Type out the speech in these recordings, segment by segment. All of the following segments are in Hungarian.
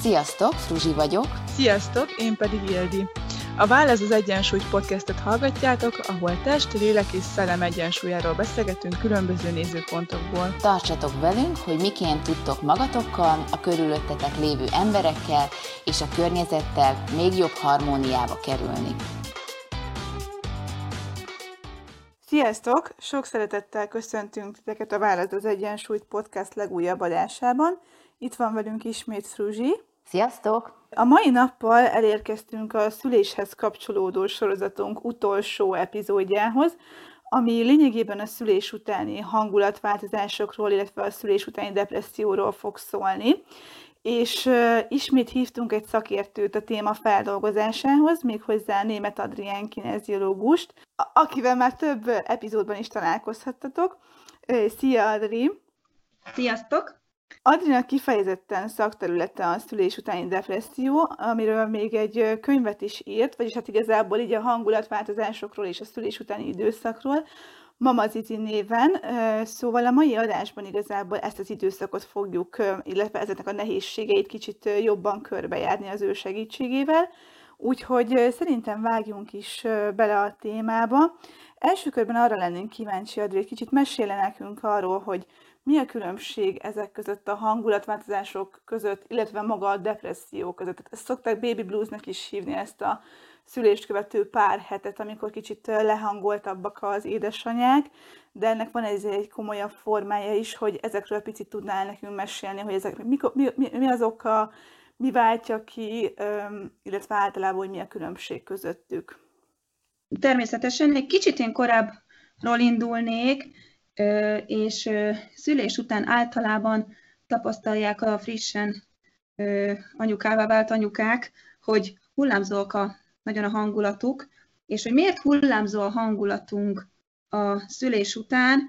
Sziasztok, Fruzsi vagyok. Sziasztok, én pedig Ildi. A Válasz az Egyensúly podcastet hallgatjátok, ahol test, lélek és szellem egyensúlyáról beszélgetünk különböző nézőpontokból. Tartsatok velünk, hogy miként tudtok magatokkal, a körülöttetek lévő emberekkel és a környezettel még jobb harmóniába kerülni. Sziasztok! Sok szeretettel köszöntünk titeket a Válasz az Egyensúlyt podcast legújabb adásában. Itt van velünk ismét Fruzsi. Sziasztok! A mai nappal elérkeztünk a szüléshez kapcsolódó sorozatunk utolsó epizódjához, ami lényegében a szülés utáni hangulatváltozásokról, illetve a szülés utáni depresszióról fog szólni. És ismét hívtunk egy szakértőt a téma feldolgozásához, méghozzá német Adrián kineziológust, akivel már több epizódban is találkozhattatok. Szia, Adri! Sziasztok! Adrinak kifejezetten szakterülete a szülés utáni depresszió, amiről még egy könyvet is írt, vagyis hát igazából így a hangulatváltozásokról és a szülés utáni időszakról, Mama Zizi néven, szóval a mai adásban igazából ezt az időszakot fogjuk, illetve ezeknek a nehézségeit kicsit jobban körbejárni az ő segítségével, úgyhogy szerintem vágjunk is bele a témába. Első körben arra lennénk kíváncsi, Adri, kicsit mesélj nekünk arról, hogy mi a különbség ezek között a hangulatváltozások között, illetve maga a depresszió között? Ezt szokták baby bluesnak is hívni ezt a szülést követő pár hetet, amikor kicsit lehangoltabbak az édesanyák, de ennek van egy, egy komolyabb formája is, hogy ezekről picit tudnál nekünk mesélni, hogy ezek, mi, mi, mi, mi az oka, mi váltja ki, illetve általában, hogy mi a különbség közöttük. Természetesen egy kicsit én korábbról indulnék, és szülés után általában tapasztalják a frissen anyukává vált anyukák, hogy hullámzóak a, nagyon a hangulatuk, és hogy miért hullámzó a hangulatunk a szülés után,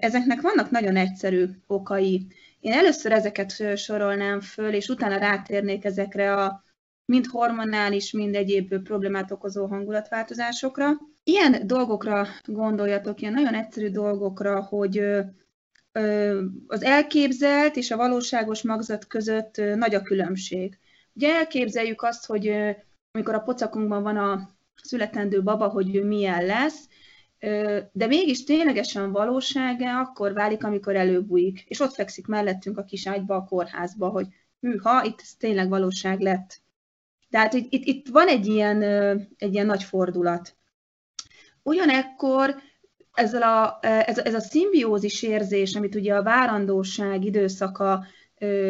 ezeknek vannak nagyon egyszerű okai. Én először ezeket sorolnám föl, és utána rátérnék ezekre a mind hormonális, mind egyéb problémát okozó hangulatváltozásokra. Ilyen dolgokra gondoljatok, ilyen nagyon egyszerű dolgokra, hogy az elképzelt és a valóságos magzat között nagy a különbség. Ugye elképzeljük azt, hogy amikor a pocakunkban van a születendő baba, hogy ő milyen lesz, de mégis ténylegesen valósága akkor válik, amikor előbújik, és ott fekszik mellettünk a kis ágyba, a kórházba, hogy hűha, itt tényleg valóság lett. Tehát itt, itt van egy ilyen, egy ilyen nagy fordulat. Ugyanekkor ezzel a, ez, ez a szimbiózis érzés, amit ugye a várandóság időszaka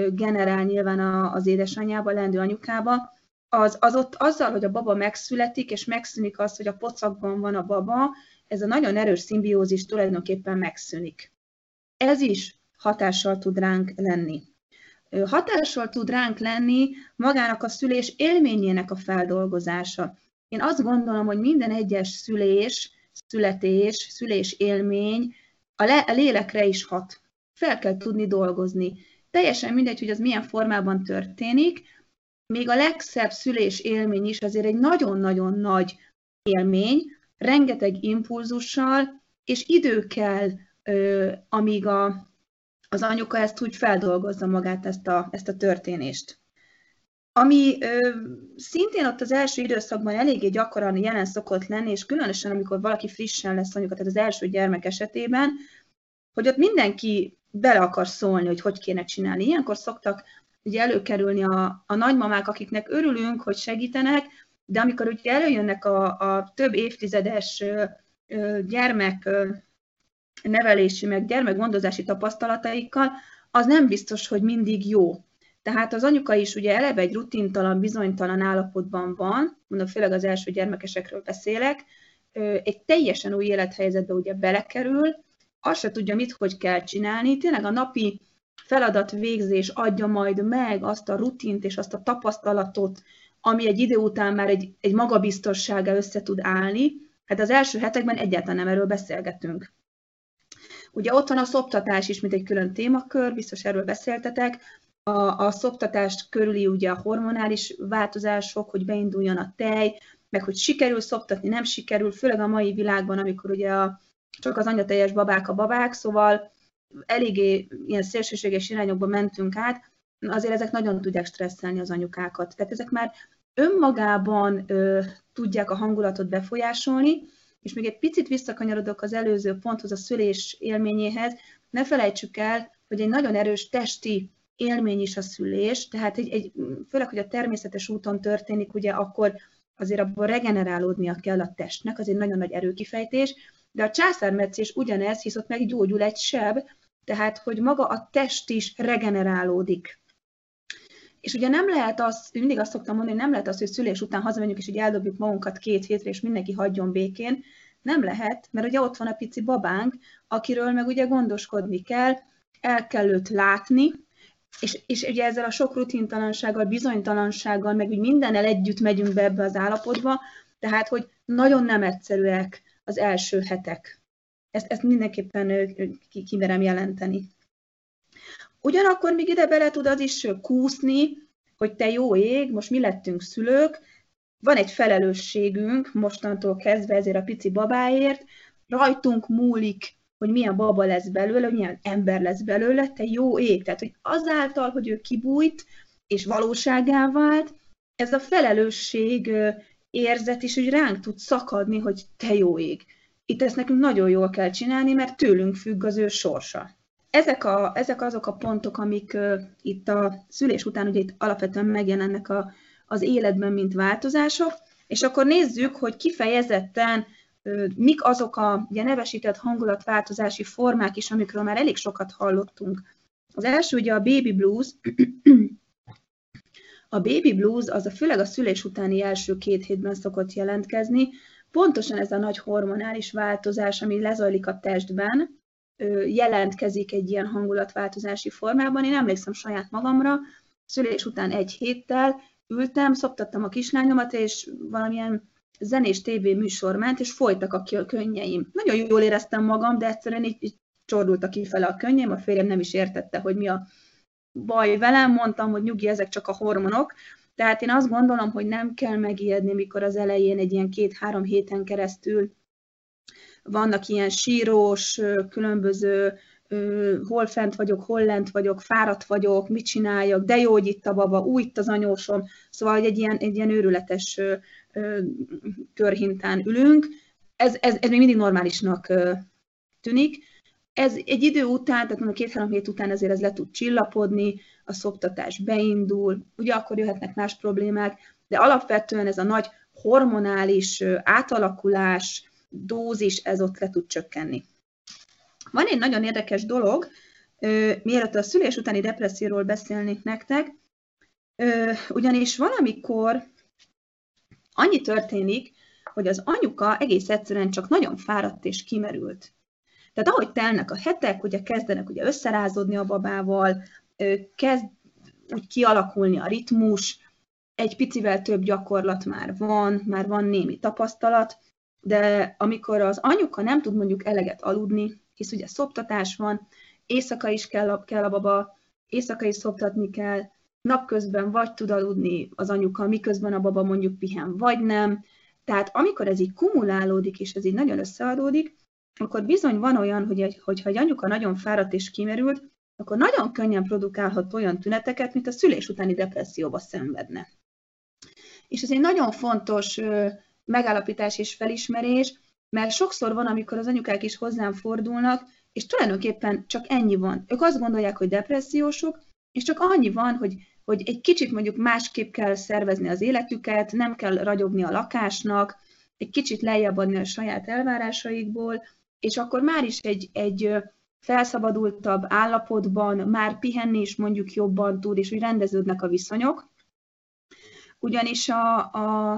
generál nyilván az édesanyjába, lendő anyukába, az, az ott azzal, hogy a baba megszületik, és megszűnik az, hogy a pocakban van a baba, ez a nagyon erős szimbiózis tulajdonképpen megszűnik. Ez is hatással tud ránk lenni hatással tud ránk lenni magának a szülés élményének a feldolgozása. Én azt gondolom, hogy minden egyes szülés, születés, szülés élmény a, le, a lélekre is hat. Fel kell tudni dolgozni. Teljesen mindegy, hogy az milyen formában történik, még a legszebb szülés élmény is azért egy nagyon-nagyon nagy élmény, rengeteg impulzussal, és idő kell, amíg a, az anyuka ezt úgy feldolgozza magát, ezt a, ezt a történést. Ami ö, szintén ott az első időszakban eléggé gyakran jelen szokott lenni, és különösen amikor valaki frissen lesz anyuka, tehát az első gyermek esetében, hogy ott mindenki bele akar szólni, hogy hogy kéne csinálni. Ilyenkor szoktak ugye előkerülni a, a nagymamák, akiknek örülünk, hogy segítenek, de amikor ugye előjönnek a, a több évtizedes ö, ö, gyermek ö, nevelési, meg gyermekgondozási tapasztalataikkal, az nem biztos, hogy mindig jó. Tehát az anyuka is ugye eleve egy rutintalan, bizonytalan állapotban van, mondom, főleg az első gyermekesekről beszélek, egy teljesen új élethelyzetbe ugye belekerül, azt se tudja, mit, hogy kell csinálni, tényleg a napi feladat végzés adja majd meg azt a rutint és azt a tapasztalatot, ami egy idő után már egy, egy magabiztossága össze tud állni. Hát az első hetekben egyáltalán nem erről beszélgetünk. Ugye ott van a szoptatás is, mint egy külön témakör, biztos erről beszéltetek. A, a szoptatást körüli ugye a hormonális változások, hogy beinduljon a tej, meg hogy sikerül szoptatni, nem sikerül, főleg a mai világban, amikor ugye a, csak az anyateljes babák a babák, szóval eléggé ilyen szélsőséges irányokba mentünk át. azért ezek nagyon tudják stresszelni az anyukákat. Tehát ezek már önmagában ö, tudják a hangulatot befolyásolni, és még egy picit visszakanyarodok az előző ponthoz, a szülés élményéhez, ne felejtsük el, hogy egy nagyon erős testi élmény is a szülés, tehát egy, egy, főleg, hogy a természetes úton történik, ugye akkor azért abból regenerálódnia kell a testnek, az egy nagyon nagy erőkifejtés, de a császármetszés ugyanez, hisz ott meggyógyul egy seb, tehát, hogy maga a test is regenerálódik. És ugye nem lehet az, mindig azt szoktam mondani, hogy nem lehet az, hogy szülés után hazamegyünk, és így eldobjuk magunkat két hétre, és mindenki hagyjon békén. Nem lehet, mert ugye ott van a pici babánk, akiről meg ugye gondoskodni kell, el kell őt látni, és, és ugye ezzel a sok rutintalansággal, bizonytalansággal, meg úgy mindennel együtt megyünk be ebbe az állapotba, tehát, hogy nagyon nem egyszerűek az első hetek. Ezt, ezt mindenképpen kimerem jelenteni. Ugyanakkor még ide bele tud az is kúszni, hogy te jó ég, most mi lettünk szülők, van egy felelősségünk mostantól kezdve ezért a pici babáért, rajtunk múlik, hogy milyen baba lesz belőle, hogy milyen ember lesz belőle, te jó ég. Tehát, hogy azáltal, hogy ő kibújt, és valóságá vált, ez a felelősség érzet is, hogy ránk tud szakadni, hogy te jó ég. Itt ezt nekünk nagyon jól kell csinálni, mert tőlünk függ az ő sorsa. Ezek, a, ezek azok a pontok, amik uh, itt a szülés után ugye itt alapvetően megjelennek a, az életben, mint változások, és akkor nézzük, hogy kifejezetten mik azok a ugye, nevesített hangulatváltozási formák is, amikről már elég sokat hallottunk. Az első ugye a baby blues, a baby blues az a főleg a szülés utáni első két hétben szokott jelentkezni, pontosan ez a nagy hormonális változás, ami lezajlik a testben, jelentkezik egy ilyen hangulatváltozási formában. Én emlékszem saját magamra, szülés után egy héttel ültem, szoptattam a kislányomat, és valamilyen zenés tévé műsor ment, és folytak a könnyeim. Nagyon jól éreztem magam, de egyszerűen így, így csordultak kifele a könnyeim, a férjem nem is értette, hogy mi a baj velem, mondtam, hogy nyugi, ezek csak a hormonok, tehát én azt gondolom, hogy nem kell megijedni, mikor az elején egy ilyen két-három héten keresztül vannak ilyen sírós, különböző hol fent vagyok, hol lent vagyok, fáradt vagyok, mit csináljak, de jó, hogy itt a baba, új itt az anyósom, szóval hogy egy ilyen, egy ilyen őrületes körhintán ülünk. Ez, ez, ez még mindig normálisnak tűnik. Ez egy idő után, tehát a két-három hét után ezért ez le tud csillapodni, a szoptatás beindul, ugye akkor jöhetnek más problémák, de alapvetően ez a nagy hormonális átalakulás, dózis, ez ott le tud csökkenni. Van egy nagyon érdekes dolog, mielőtt a szülés utáni depresszióról beszélnék nektek, ugyanis valamikor annyi történik, hogy az anyuka egész egyszerűen csak nagyon fáradt és kimerült. Tehát ahogy telnek a hetek, ugye kezdenek ugye összerázódni a babával, kezd úgy kialakulni a ritmus, egy picivel több gyakorlat már van, már van némi tapasztalat, de amikor az anyuka nem tud mondjuk eleget aludni, hisz ugye szoptatás van, éjszaka is kell a, kell a baba, éjszaka is szoptatni kell, napközben vagy tud aludni az anyuka, miközben a baba mondjuk pihen, vagy nem. Tehát amikor ez így kumulálódik, és ez így nagyon összeadódik, akkor bizony van olyan, hogy egy, hogyha egy anyuka nagyon fáradt és kimerült, akkor nagyon könnyen produkálhat olyan tüneteket, mint a szülés utáni depresszióba szenvedne. És ez egy nagyon fontos megállapítás és felismerés, mert sokszor van, amikor az anyukák is hozzám fordulnak, és tulajdonképpen csak ennyi van. Ők azt gondolják, hogy depressziósok, és csak annyi van, hogy, hogy egy kicsit mondjuk másképp kell szervezni az életüket, nem kell ragyogni a lakásnak, egy kicsit lejjebb adni a saját elvárásaikból, és akkor már is egy, egy felszabadultabb állapotban, már pihenni is mondjuk jobban tud, és úgy rendeződnek a viszonyok. Ugyanis a, a,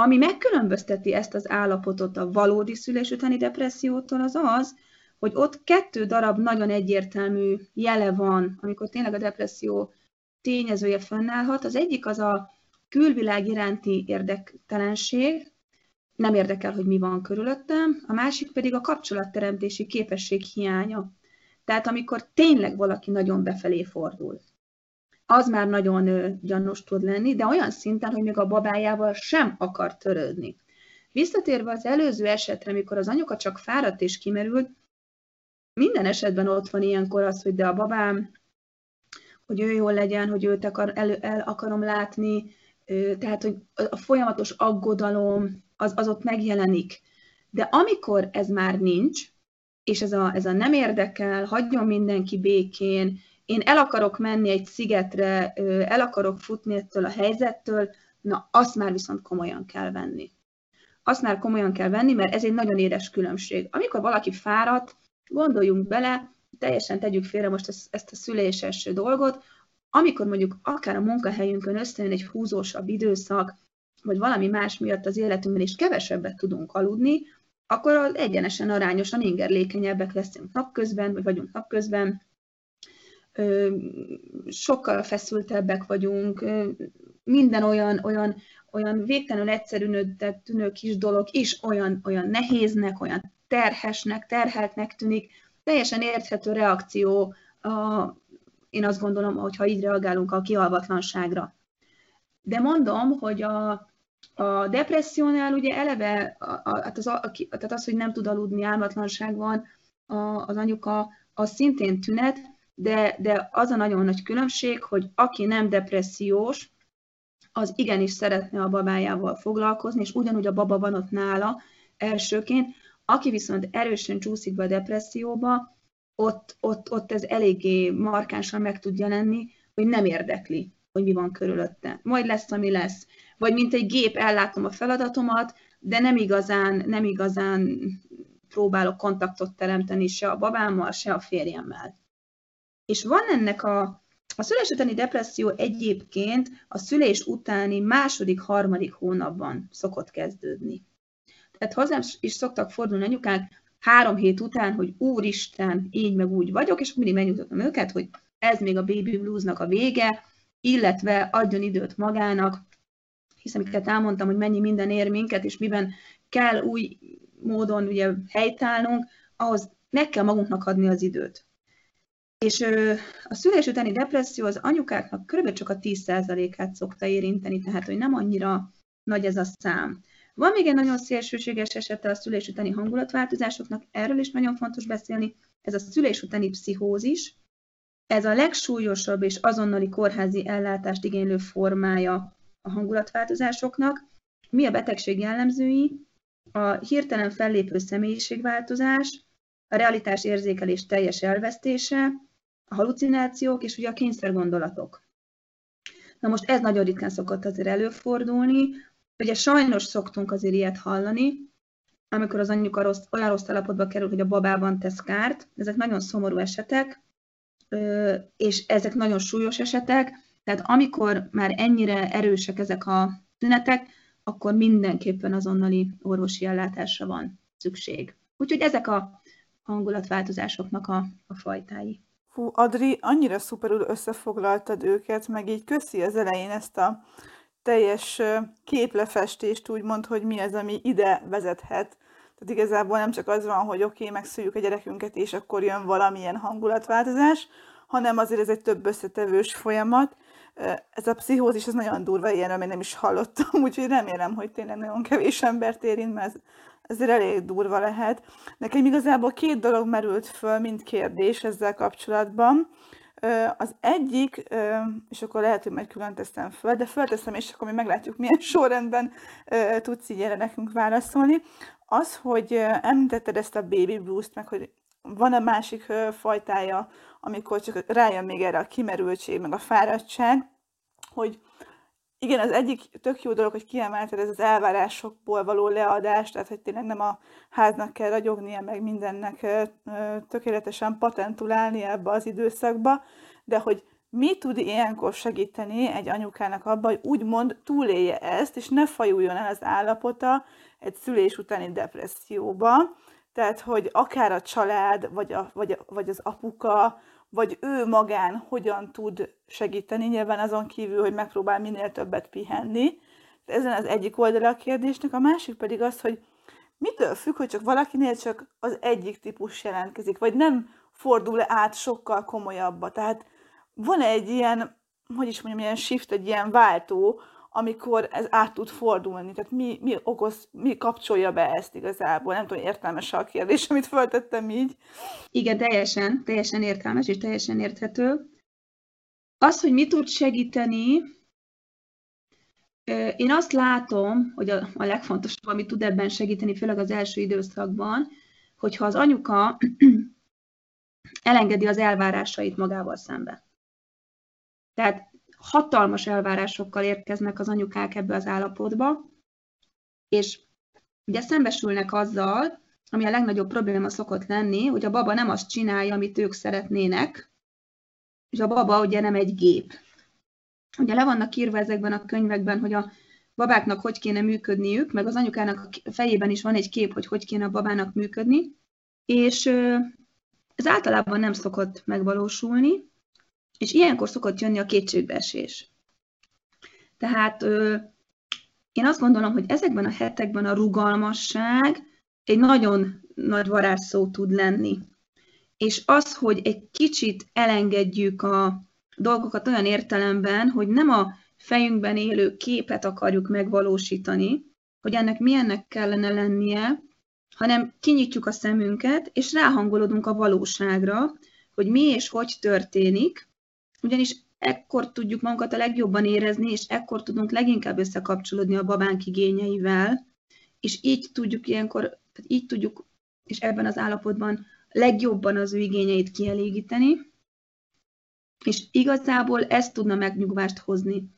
ami megkülönbözteti ezt az állapotot a valódi szülés utáni depressziótól, az az, hogy ott kettő darab nagyon egyértelmű jele van, amikor tényleg a depresszió tényezője fönnállhat. Az egyik az a külvilág iránti érdektelenség, nem érdekel, hogy mi van körülöttem, a másik pedig a kapcsolatteremtési képesség hiánya. Tehát amikor tényleg valaki nagyon befelé fordul az már nagyon gyanús tud lenni, de olyan szinten, hogy még a babájával sem akar törődni. Visszatérve az előző esetre, amikor az anyuka csak fáradt és kimerült, minden esetben ott van ilyenkor az, hogy de a babám hogy ő jól legyen, hogy őt akar, el, el akarom látni, tehát, hogy a folyamatos aggodalom az, az ott megjelenik. De amikor ez már nincs, és ez a, ez a nem érdekel, hagyjon mindenki békén, én el akarok menni egy szigetre, el akarok futni ettől a helyzettől, na azt már viszont komolyan kell venni. Azt már komolyan kell venni, mert ez egy nagyon édes különbség. Amikor valaki fáradt, gondoljunk bele, teljesen tegyük félre most ezt, a szüléses dolgot, amikor mondjuk akár a munkahelyünkön összejön egy húzósabb időszak, vagy valami más miatt az életünkben is kevesebbet tudunk aludni, akkor az egyenesen arányosan ingerlékenyebbek leszünk napközben, vagy vagyunk napközben, sokkal feszültebbek vagyunk, minden olyan, olyan, olyan végtelenül egyszerűen tűnő kis dolog is olyan, olyan nehéznek, olyan terhesnek, terheltnek tűnik, teljesen érthető reakció, a, én azt gondolom, hogyha így reagálunk a kialvatlanságra. De mondom, hogy a, a depressziónál ugye eleve, hát az, a, tehát az, hogy nem tud aludni, álmatlanság van, a, az anyuka, az szintén tünet, de, de az a nagyon nagy különbség, hogy aki nem depressziós, az igenis szeretne a babájával foglalkozni, és ugyanúgy a baba van ott nála elsőként, aki viszont erősen csúszik be a depresszióba, ott, ott, ott ez eléggé markánsan meg tud jelenni, hogy nem érdekli, hogy mi van körülötte. Majd lesz, ami lesz. Vagy mint egy gép ellátom a feladatomat, de nem igazán, nem igazán próbálok kontaktot teremteni se a babámmal, se a férjemmel. És van ennek a, a szülés utáni depresszió egyébként a szülés utáni második, harmadik hónapban szokott kezdődni. Tehát hozzám is szoktak fordulni anyukák három hét után, hogy úristen, így meg úgy vagyok, és mindig megnyugtatom őket, hogy ez még a baby bluesnak a vége, illetve adjon időt magának, hiszen amiket elmondtam, hogy mennyi minden ér minket, és miben kell új módon ugye helytállnunk, ahhoz meg kell magunknak adni az időt. És a szülés utáni depresszió az anyukáknak kb. csak a 10%-át szokta érinteni, tehát hogy nem annyira nagy ez a szám. Van még egy nagyon szélsőséges esete a szülés utáni hangulatváltozásoknak, erről is nagyon fontos beszélni, ez a szülés utáni pszichózis. Ez a legsúlyosabb és azonnali kórházi ellátást igénylő formája a hangulatváltozásoknak. Mi a betegség jellemzői? A hirtelen fellépő személyiségváltozás, a realitás érzékelés teljes elvesztése, halucinációk és ugye a kényszergondolatok. Na most ez nagyon ritkán szokott azért előfordulni, ugye sajnos szoktunk azért ilyet hallani, amikor az anyuka rossz, olyan rossz állapotba kerül, hogy a babában tesz kárt. Ezek nagyon szomorú esetek, és ezek nagyon súlyos esetek, tehát amikor már ennyire erősek ezek a tünetek, akkor mindenképpen azonnali orvosi ellátásra van szükség. Úgyhogy ezek a hangulatváltozásoknak a, a fajtái. Fú, Adri, annyira szuperül összefoglaltad őket, meg így köszi az elején ezt a teljes képlefestést, úgymond, hogy mi az, ami ide vezethet. Tehát igazából nem csak az van, hogy oké, okay, megszüljük a gyerekünket, és akkor jön valamilyen hangulatváltozás, hanem azért ez egy több összetevős folyamat. Ez a pszichózis, ez nagyon durva, ilyenről még nem is hallottam, úgyhogy remélem, hogy tényleg nagyon kevés embert érint, mert ez ezért elég durva lehet. Nekem igazából két dolog merült föl, mint kérdés ezzel kapcsolatban. Az egyik, és akkor lehet, hogy majd külön teszem föl, de fölteszem, és akkor mi meglátjuk, milyen sorrendben tudsz így erre nekünk válaszolni, az, hogy említetted ezt a baby blues-t, meg hogy van a másik fajtája, amikor csak rájön még erre a kimerültség, meg a fáradtság, hogy igen, az egyik tök jó dolog, hogy kiemelted ez az elvárásokból való leadás, tehát hogy tényleg nem a háznak kell ragyognia, meg mindennek tökéletesen patentulálni ebbe az időszakba, de hogy mi tud ilyenkor segíteni egy anyukának abban, hogy úgymond túlélje ezt, és ne fajuljon el az állapota egy szülés utáni depresszióba, tehát, hogy akár a család, vagy, a, vagy, a, vagy az apuka, vagy ő magán hogyan tud segíteni, nyilván azon kívül, hogy megpróbál minél többet pihenni. Ezen az egyik oldala a kérdésnek, a másik pedig az, hogy mitől függ, hogy csak valakinél csak az egyik típus jelentkezik, vagy nem fordul át sokkal komolyabbba. Tehát van egy ilyen, hogy is mondjam, ilyen shift, egy ilyen váltó, amikor ez át tud fordulni. Tehát mi, mi okoz, mi kapcsolja be ezt igazából? Nem tudom, értelmes a kérdés, amit föltettem így. Igen, teljesen, teljesen értelmes és teljesen érthető. Az, hogy mi tud segíteni, én azt látom, hogy a, a legfontosabb, ami tud ebben segíteni, főleg az első időszakban, hogyha az anyuka elengedi az elvárásait magával szembe. Tehát hatalmas elvárásokkal érkeznek az anyukák ebbe az állapotba, és ugye szembesülnek azzal, ami a legnagyobb probléma szokott lenni, hogy a baba nem azt csinálja, amit ők szeretnének, és a baba ugye nem egy gép. Ugye le vannak írva ezekben a könyvekben, hogy a babáknak hogy kéne működniük, meg az anyukának a fejében is van egy kép, hogy hogy kéne a babának működni, és ez általában nem szokott megvalósulni, és ilyenkor szokott jönni a kétségbeesés. Tehát én azt gondolom, hogy ezekben a hetekben a rugalmasság egy nagyon nagy varázsszó tud lenni. És az, hogy egy kicsit elengedjük a dolgokat olyan értelemben, hogy nem a fejünkben élő képet akarjuk megvalósítani, hogy ennek milyennek kellene lennie, hanem kinyitjuk a szemünket, és ráhangolódunk a valóságra, hogy mi és hogy történik, ugyanis ekkor tudjuk magunkat a legjobban érezni, és ekkor tudunk leginkább összekapcsolódni a babánk igényeivel, és így tudjuk ilyenkor, így tudjuk, és ebben az állapotban legjobban az ő igényeit kielégíteni, és igazából ez tudna megnyugvást hozni.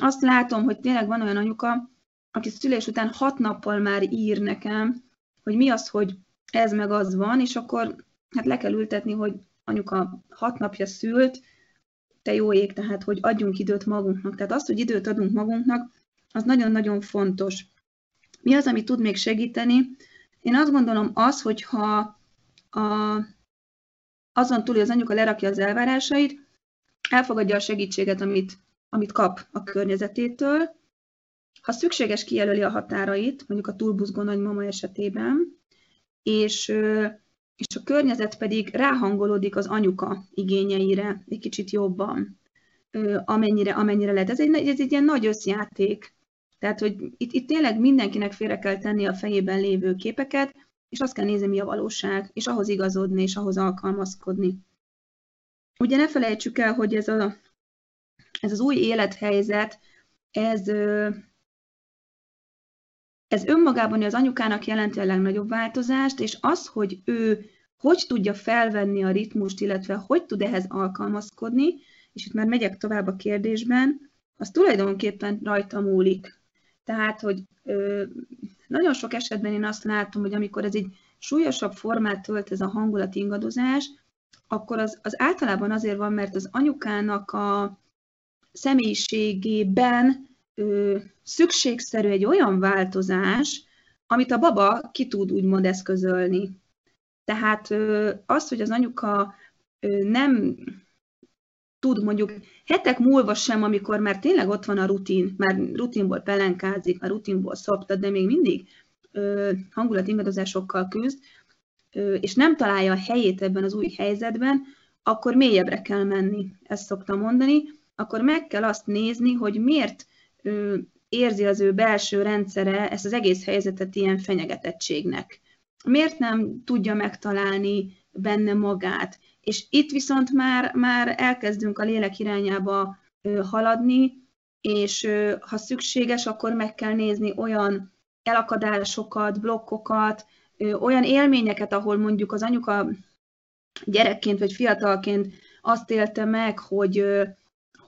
Azt látom, hogy tényleg van olyan anyuka, aki szülés után hat nappal már ír nekem, hogy mi az, hogy ez meg az van, és akkor hát le kell ültetni, hogy anyuka hat napja szült, te jó ég, tehát hogy adjunk időt magunknak. Tehát az, hogy időt adunk magunknak, az nagyon-nagyon fontos. Mi az, ami tud még segíteni? Én azt gondolom az, hogyha a, azon túl, hogy az anyuka lerakja az elvárásait, elfogadja a segítséget, amit, amit kap a környezetétől, ha szükséges, kijelöli a határait, mondjuk a túlbuzgó nagymama esetében, és, és a környezet pedig ráhangolódik az anyuka igényeire egy kicsit jobban, amennyire, amennyire lehet. Ez egy, ez egy ilyen nagy összjáték. Tehát, hogy itt, itt tényleg mindenkinek félre kell tenni a fejében lévő képeket, és azt kell nézni, mi a valóság, és ahhoz igazodni, és ahhoz alkalmazkodni. Ugye ne felejtsük el, hogy ez, a, ez az új élethelyzet, ez, ez önmagában az anyukának jelenti a legnagyobb változást, és az, hogy ő hogy tudja felvenni a ritmust, illetve hogy tud ehhez alkalmazkodni, és itt már megyek tovább a kérdésben, az tulajdonképpen rajta múlik. Tehát, hogy ö, nagyon sok esetben én azt látom, hogy amikor ez egy súlyosabb formát tölt ez a hangulat ingadozás, akkor az, az általában azért van, mert az anyukának a személyiségében ö, szükségszerű egy olyan változás, amit a baba ki tud úgymond eszközölni. Tehát ö, az, hogy az anyuka ö, nem tud mondjuk hetek múlva sem, amikor már tényleg ott van a rutin, már rutinból pelenkázik, már rutinból szoptad, de még mindig ö, hangulatingadozásokkal küzd, ö, és nem találja a helyét ebben az új helyzetben, akkor mélyebbre kell menni, ezt szoktam mondani, akkor meg kell azt nézni, hogy miért érzi az ő belső rendszere ezt az egész helyzetet ilyen fenyegetettségnek. Miért nem tudja megtalálni benne magát? És itt viszont már, már elkezdünk a lélek irányába haladni, és ha szükséges, akkor meg kell nézni olyan elakadásokat, blokkokat, olyan élményeket, ahol mondjuk az anyuka gyerekként vagy fiatalként azt élte meg, hogy,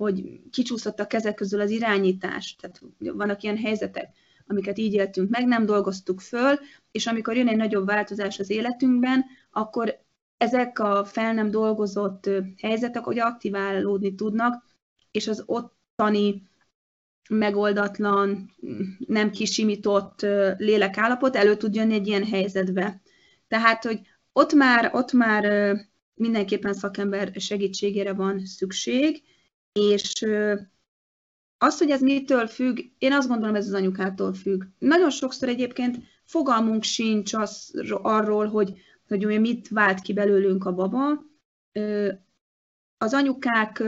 hogy kicsúszott a kezek közül az irányítás. Tehát vannak ilyen helyzetek, amiket így éltünk meg, nem dolgoztuk föl, és amikor jön egy nagyobb változás az életünkben, akkor ezek a fel nem dolgozott helyzetek ugye aktiválódni tudnak, és az ottani megoldatlan, nem kisimított lélekállapot elő tud jönni egy ilyen helyzetbe. Tehát, hogy ott már, ott már mindenképpen szakember segítségére van szükség, és az, hogy ez mitől függ, én azt gondolom, ez az anyukától függ. Nagyon sokszor egyébként fogalmunk sincs az, arról, hogy hogy mit vált ki belőlünk a baba. Az anyukák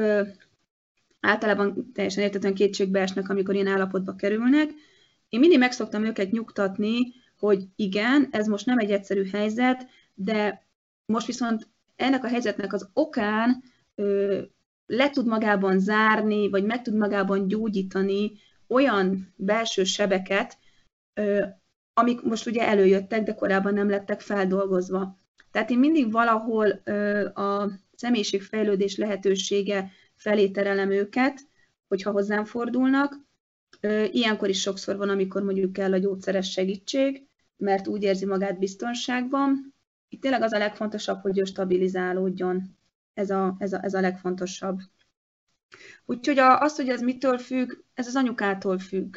általában teljesen értetően kétségbe esnek, amikor ilyen állapotba kerülnek. Én mindig meg szoktam őket nyugtatni, hogy igen, ez most nem egy egyszerű helyzet, de most viszont ennek a helyzetnek az okán le tud magában zárni, vagy meg tud magában gyógyítani olyan belső sebeket, amik most ugye előjöttek, de korábban nem lettek feldolgozva. Tehát én mindig valahol a személyiségfejlődés lehetősége felé terelem őket, hogyha hozzám fordulnak. Ilyenkor is sokszor van, amikor mondjuk kell a gyógyszeres segítség, mert úgy érzi magát biztonságban. Itt tényleg az a legfontosabb, hogy ő stabilizálódjon. Ez a, ez a, ez a legfontosabb. Úgyhogy az, hogy ez mitől függ, ez az anyukától függ,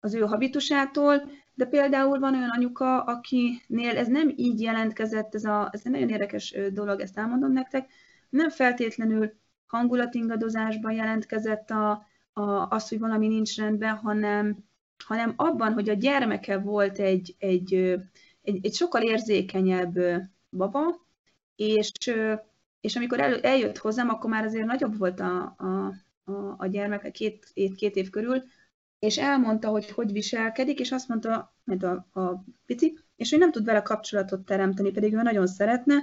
az ő habitusától, de például van olyan anyuka, akinél ez nem így jelentkezett, ez, a, ez egy nagyon érdekes dolog, ezt elmondom nektek, nem feltétlenül hangulatingadozásban jelentkezett a, a, az, hogy valami nincs rendben, hanem, hanem abban, hogy a gyermeke volt egy, egy, egy, egy sokkal érzékenyebb baba, és, és amikor el, eljött hozzám, akkor már azért nagyobb volt a, a, a, a gyermeke, két, két év körül, és elmondta, hogy hogy viselkedik, és azt mondta, mert a, a pici, és hogy nem tud vele kapcsolatot teremteni, pedig ő nagyon szeretne,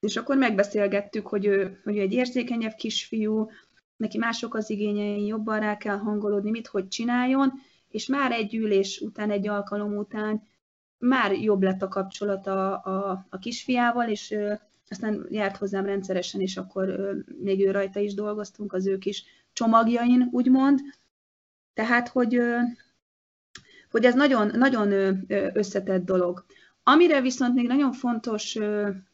és akkor megbeszélgettük, hogy ő, hogy ő egy érzékenyebb kisfiú, neki mások az igényei, jobban rá kell hangolódni, mit, hogy csináljon, és már egy ülés után, egy alkalom után már jobb lett a kapcsolata a, a kisfiával, és aztán járt hozzám rendszeresen, és akkor még ő rajta is dolgoztunk, az ő kis csomagjain, úgymond. Tehát, hogy, hogy ez nagyon, nagyon összetett dolog. Amire viszont még nagyon fontos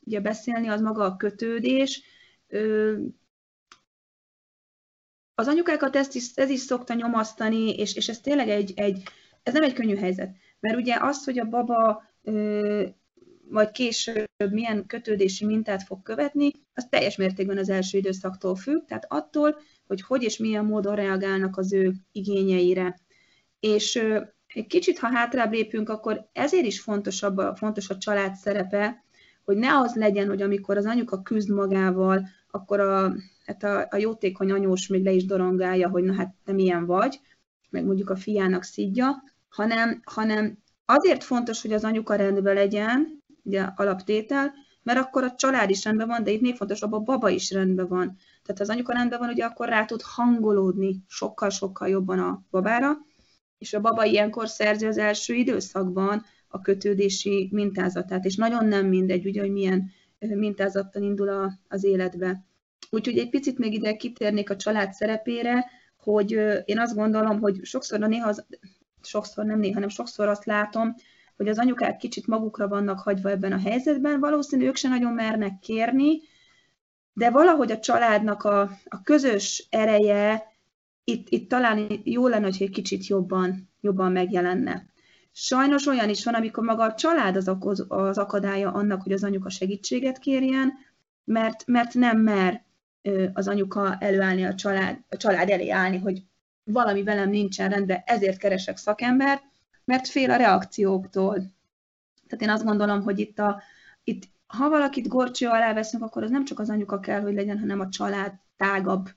ugye beszélni, az maga a kötődés. Az anyukákat ezt is, ez is szokta nyomasztani, és, és ez tényleg egy, egy, ez nem egy könnyű helyzet. Mert ugye az, hogy a baba majd később milyen kötődési mintát fog követni, az teljes mértékben az első időszaktól függ, tehát attól, hogy hogy és milyen módon reagálnak az ő igényeire. És egy kicsit, ha hátrább lépünk, akkor ezért is fontosabb fontos a család szerepe, hogy ne az legyen, hogy amikor az anyuka küzd magával, akkor a, hát a, a jótékony anyós még le is dorongálja, hogy na hát te milyen vagy, meg mondjuk a fiának szidja, hanem, hanem azért fontos, hogy az anyuka rendben legyen, ugye alaptétel, mert akkor a család is rendben van, de itt még fontosabb, a baba is rendben van. Tehát az anyuka rendben van, ugye akkor rá tud hangolódni sokkal-sokkal jobban a babára, és a baba ilyenkor szerzi az első időszakban a kötődési mintázatát, és nagyon nem mindegy, ugye, hogy milyen mintázattal indul a, az életbe. Úgyhogy egy picit még ide kitérnék a család szerepére, hogy én azt gondolom, hogy sokszor, néha, az, sokszor nem néha, hanem sokszor azt látom, hogy az anyukák kicsit magukra vannak hagyva ebben a helyzetben, valószínű ők se nagyon mernek kérni, de valahogy a családnak a, a közös ereje itt, itt talán jó lenne, hogy egy kicsit jobban, jobban megjelenne. Sajnos olyan is van, amikor maga a család az, az akadálya annak, hogy az anyuka segítséget kérjen, mert, mert nem mer az anyuka előállni a család, a család elé állni, hogy valami velem nincsen rendben, ezért keresek szakembert, mert fél a reakcióktól. Tehát én azt gondolom, hogy itt, a, itt ha valakit gorcső alá veszünk, akkor az nem csak az anyuka kell, hogy legyen, hanem a család tágabb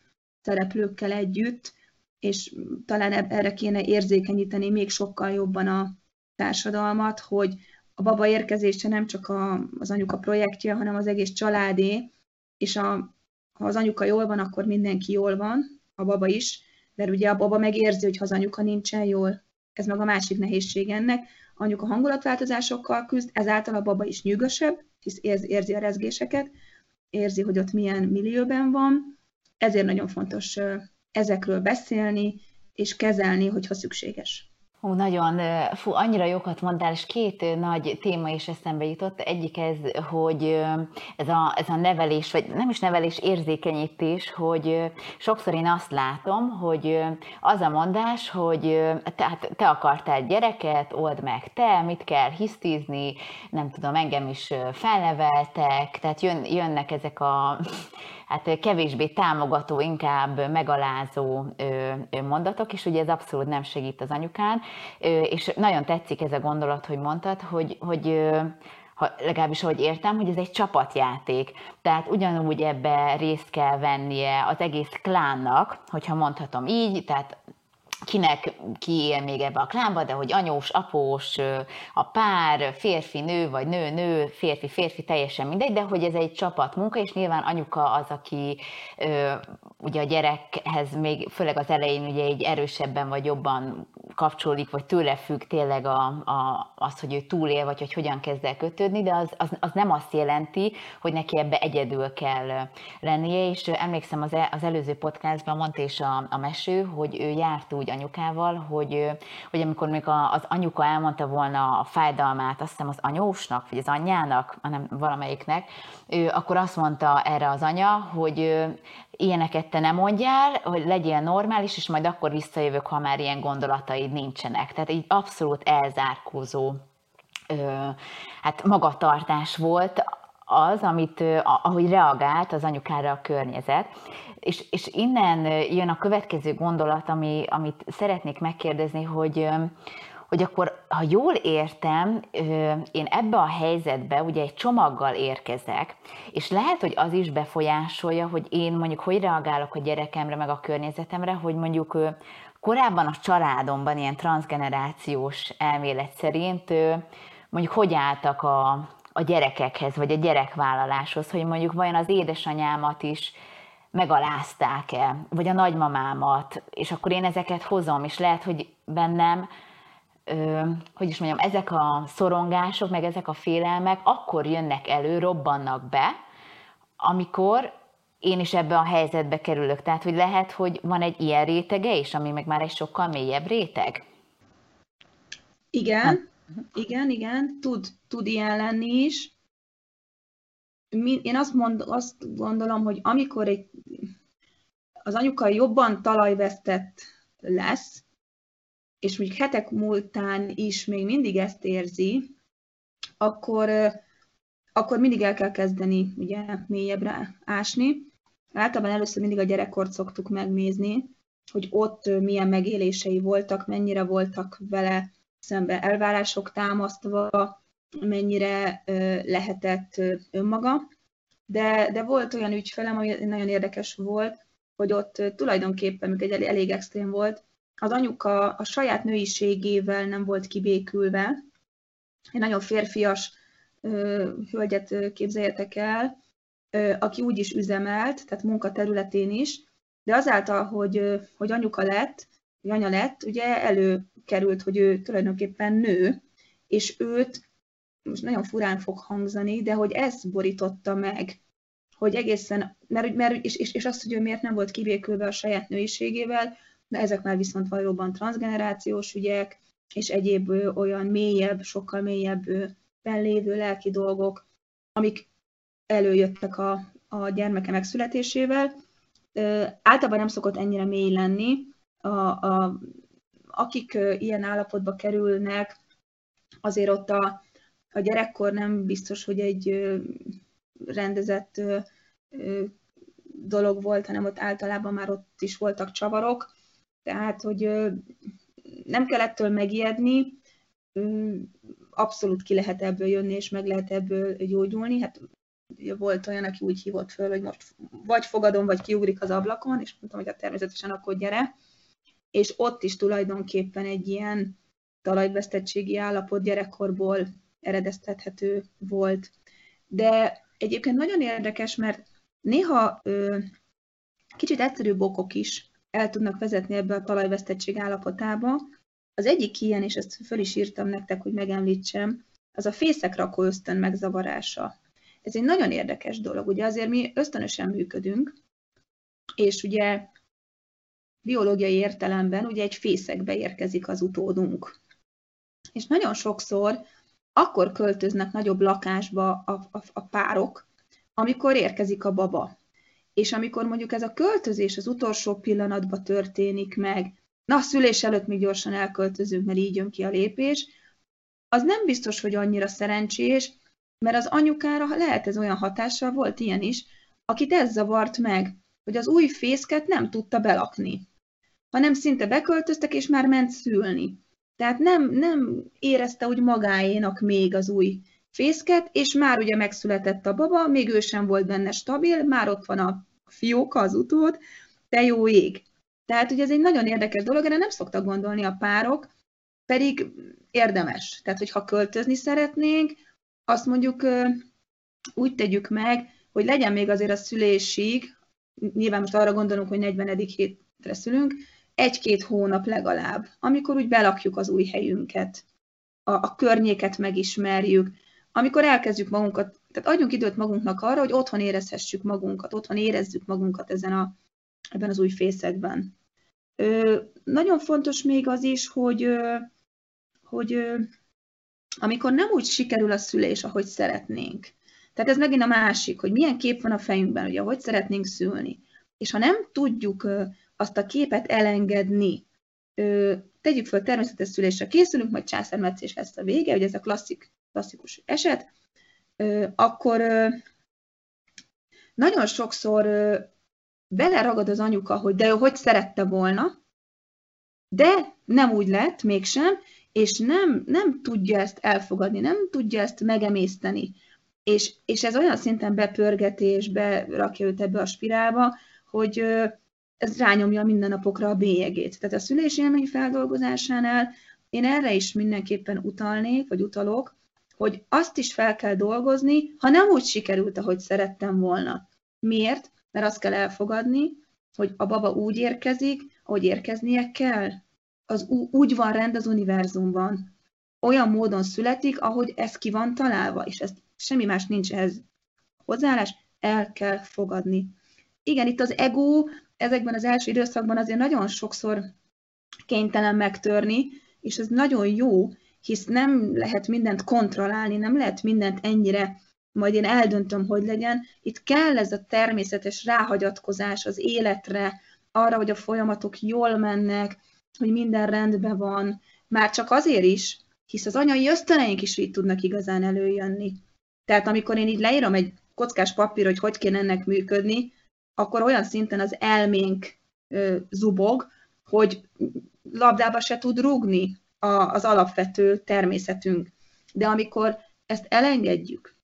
szereplőkkel együtt, és talán erre kéne érzékenyíteni még sokkal jobban a társadalmat, hogy a baba érkezése nem csak a, az anyuka projektje, hanem az egész családé, és a, ha az anyuka jól van, akkor mindenki jól van, a baba is, mert ugye a baba megérzi, hogy ha az anyuka nincsen jól, ez meg a másik nehézség ennek. Anyuka hangulatváltozásokkal küzd, ezáltal a baba is nyűgösebb, hisz érzi a rezgéseket, érzi, hogy ott milyen millióben van, ezért nagyon fontos ezekről beszélni és kezelni, hogyha szükséges. Hú, nagyon, fú, annyira jókat mondtál, és két nagy téma is eszembe jutott. Egyik ez, hogy ez a, ez a nevelés, vagy nem is nevelés, érzékenyítés, hogy sokszor én azt látom, hogy az a mondás, hogy tehát te akartál gyereket, old meg te, mit kell hisztizni, nem tudom, engem is felneveltek, tehát jön, jönnek ezek a hát kevésbé támogató, inkább megalázó mondatok, és ugye ez abszolút nem segít az anyukán, és nagyon tetszik ez a gondolat, hogy mondtad, hogy, hogy ha, legalábbis ahogy értem, hogy ez egy csapatjáték. Tehát ugyanúgy ebbe részt kell vennie az egész klánnak, hogyha mondhatom így, tehát kinek ki él még ebbe a klánba, de hogy anyós, após, a pár, férfi, nő, vagy nő, nő, férfi, férfi, teljesen mindegy, de hogy ez egy csapatmunka, és nyilván anyuka az, aki ugye a gyerekhez még, főleg az elején ugye egy erősebben vagy jobban kapcsolódik, vagy tőle függ tényleg a, a, az, hogy ő túlél, vagy hogy hogyan kezd el kötődni, de az, az, az nem azt jelenti, hogy neki ebbe egyedül kell lennie, és emlékszem az, el, az előző podcastban mondta is a, a meső, hogy ő járt úgy anyukával, hogy, hogy amikor még az anyuka elmondta volna a fájdalmát, azt hiszem az anyósnak, vagy az anyjának, hanem valamelyiknek, ő akkor azt mondta erre az anya, hogy ilyeneket te nem mondjál, hogy legyél normális, és majd akkor visszajövök, ha már ilyen gondolataid nincsenek. Tehát így abszolút elzárkózó hát magatartás volt az, amit, ahogy reagált az anyukára a környezet. És, és innen jön a következő gondolat, ami, amit szeretnék megkérdezni, hogy, hogy akkor, ha jól értem, én ebbe a helyzetbe ugye egy csomaggal érkezek, és lehet, hogy az is befolyásolja, hogy én mondjuk hogy reagálok a gyerekemre, meg a környezetemre, hogy mondjuk korábban a családomban ilyen transgenerációs elmélet szerint mondjuk hogy álltak a, a gyerekekhez, vagy a gyerekvállaláshoz, hogy mondjuk vajon az édesanyámat is megalázták-e, vagy a nagymamámat, és akkor én ezeket hozom, és lehet, hogy bennem hogy is mondjam, ezek a szorongások, meg ezek a félelmek akkor jönnek elő, robbannak be, amikor én is ebbe a helyzetbe kerülök. Tehát, hogy lehet, hogy van egy ilyen rétege is, ami meg már egy sokkal mélyebb réteg? Igen, igen, igen, tud, tud ilyen lenni is. Én azt, mond, azt gondolom, hogy amikor egy, az anyuka jobban talajvesztett lesz, és mondjuk hetek múltán is még mindig ezt érzi, akkor, akkor mindig el kell kezdeni ugye mélyebbre ásni. Általában először mindig a gyerekkort szoktuk megnézni, hogy ott milyen megélései voltak, mennyire voltak vele szembe elvárások támasztva, mennyire lehetett önmaga. De, de volt olyan ügyfelem, ami nagyon érdekes volt, hogy ott tulajdonképpen, mikor egy elég extrém volt, az anyuka a saját nőiségével nem volt kibékülve. Egy nagyon férfias ö, hölgyet képzeljetek el, ö, aki úgy is üzemelt, tehát munkaterületén is, de azáltal, hogy, hogy anyuka lett, hogy anya lett, ugye előkerült, hogy ő tulajdonképpen nő, és őt, most nagyon furán fog hangzani, de hogy ez borította meg, hogy egészen, mert, mert és, és, és azt, hogy ő miért nem volt kibékülve a saját nőiségével, de ezek már viszont valóban transgenerációs ügyek, és egyéb olyan mélyebb, sokkal mélyebb lévő lelki dolgok, amik előjöttek a, a gyermeke megszületésével. Általában nem szokott ennyire mély lenni. A, a, akik ilyen állapotba kerülnek, azért ott a, a gyerekkor nem biztos, hogy egy rendezett dolog volt, hanem ott általában már ott is voltak csavarok, tehát, hogy nem kell ettől megijedni, abszolút ki lehet ebből jönni, és meg lehet ebből gyógyulni. Hát volt olyan, aki úgy hívott föl, hogy most vagy fogadom, vagy kiugrik az ablakon, és mondtam, hogy a hát természetesen akkor gyere. És ott is tulajdonképpen egy ilyen talajvesztettségi állapot gyerekkorból eredeztethető volt. De egyébként nagyon érdekes, mert néha ö, kicsit egyszerűbb okok is el tudnak vezetni ebbe a talajvesztettség állapotába. Az egyik ilyen, és ezt föl is írtam nektek, hogy megemlítsem, az a fészekrakó ösztön megzavarása. Ez egy nagyon érdekes dolog. Ugye azért mi ösztönösen működünk, és ugye biológiai értelemben ugye egy fészekbe érkezik az utódunk. És nagyon sokszor akkor költöznek nagyobb lakásba a, a, a párok, amikor érkezik a baba és amikor mondjuk ez a költözés az utolsó pillanatban történik meg, na, a szülés előtt még gyorsan elköltözünk, mert így jön ki a lépés, az nem biztos, hogy annyira szerencsés, mert az anyukára lehet ez olyan hatással, volt ilyen is, akit ez zavart meg, hogy az új fészket nem tudta belakni, hanem szinte beköltöztek, és már ment szülni. Tehát nem, nem érezte úgy magáénak még az új fészket, és már ugye megszületett a baba, még ő sem volt benne stabil, már ott van a fióka, az utód, de jó ég. Tehát ugye ez egy nagyon érdekes dolog, erre nem szoktak gondolni a párok, pedig érdemes. Tehát, hogyha költözni szeretnénk, azt mondjuk úgy tegyük meg, hogy legyen még azért a szülésig, nyilván most arra gondolunk, hogy 40. hétre szülünk, egy-két hónap legalább, amikor úgy belakjuk az új helyünket, a, a környéket megismerjük, amikor elkezdjük magunkat, tehát adjunk időt magunknak arra, hogy otthon érezhessük magunkat, otthon érezzük magunkat ezen a, ebben az új fészekben. Ö, nagyon fontos még az is, hogy, hogy amikor nem úgy sikerül a szülés, ahogy szeretnénk. Tehát ez megint a másik, hogy milyen kép van a fejünkben, hogy szeretnénk szülni. És ha nem tudjuk azt a képet elengedni, tegyük föl, természetes szülésre készülünk, majd császármetszés lesz a vége, ugye ez a klasszik, klasszikus eset, akkor nagyon sokszor beleragad az anyuka, hogy de ő hogy szerette volna, de nem úgy lett, mégsem, és nem, nem tudja ezt elfogadni, nem tudja ezt megemészteni. És, és ez olyan szinten bepörgetésbe rakja őt ebbe a spirálba, hogy ez rányomja minden napokra a bélyegét. Tehát a szülési élmény feldolgozásánál én erre is mindenképpen utalnék, vagy utalok, hogy azt is fel kell dolgozni, ha nem úgy sikerült, ahogy szerettem volna. Miért? Mert azt kell elfogadni, hogy a baba úgy érkezik, ahogy érkeznie kell. Az úgy van rend az univerzumban. Olyan módon születik, ahogy ez ki van találva, és ez semmi más nincs ehhez hozzáállás, el kell fogadni. Igen, itt az ego ezekben az első időszakban azért nagyon sokszor kénytelen megtörni, és ez nagyon jó, hisz nem lehet mindent kontrollálni, nem lehet mindent ennyire, majd én eldöntöm, hogy legyen. Itt kell ez a természetes ráhagyatkozás az életre, arra, hogy a folyamatok jól mennek, hogy minden rendben van, már csak azért is, hisz az anyai ösztöneink is így tudnak igazán előjönni. Tehát amikor én így leírom egy kockás papír, hogy hogy kéne ennek működni, akkor olyan szinten az elménk zubog, hogy labdába se tud rúgni az alapvető természetünk. De amikor ezt elengedjük,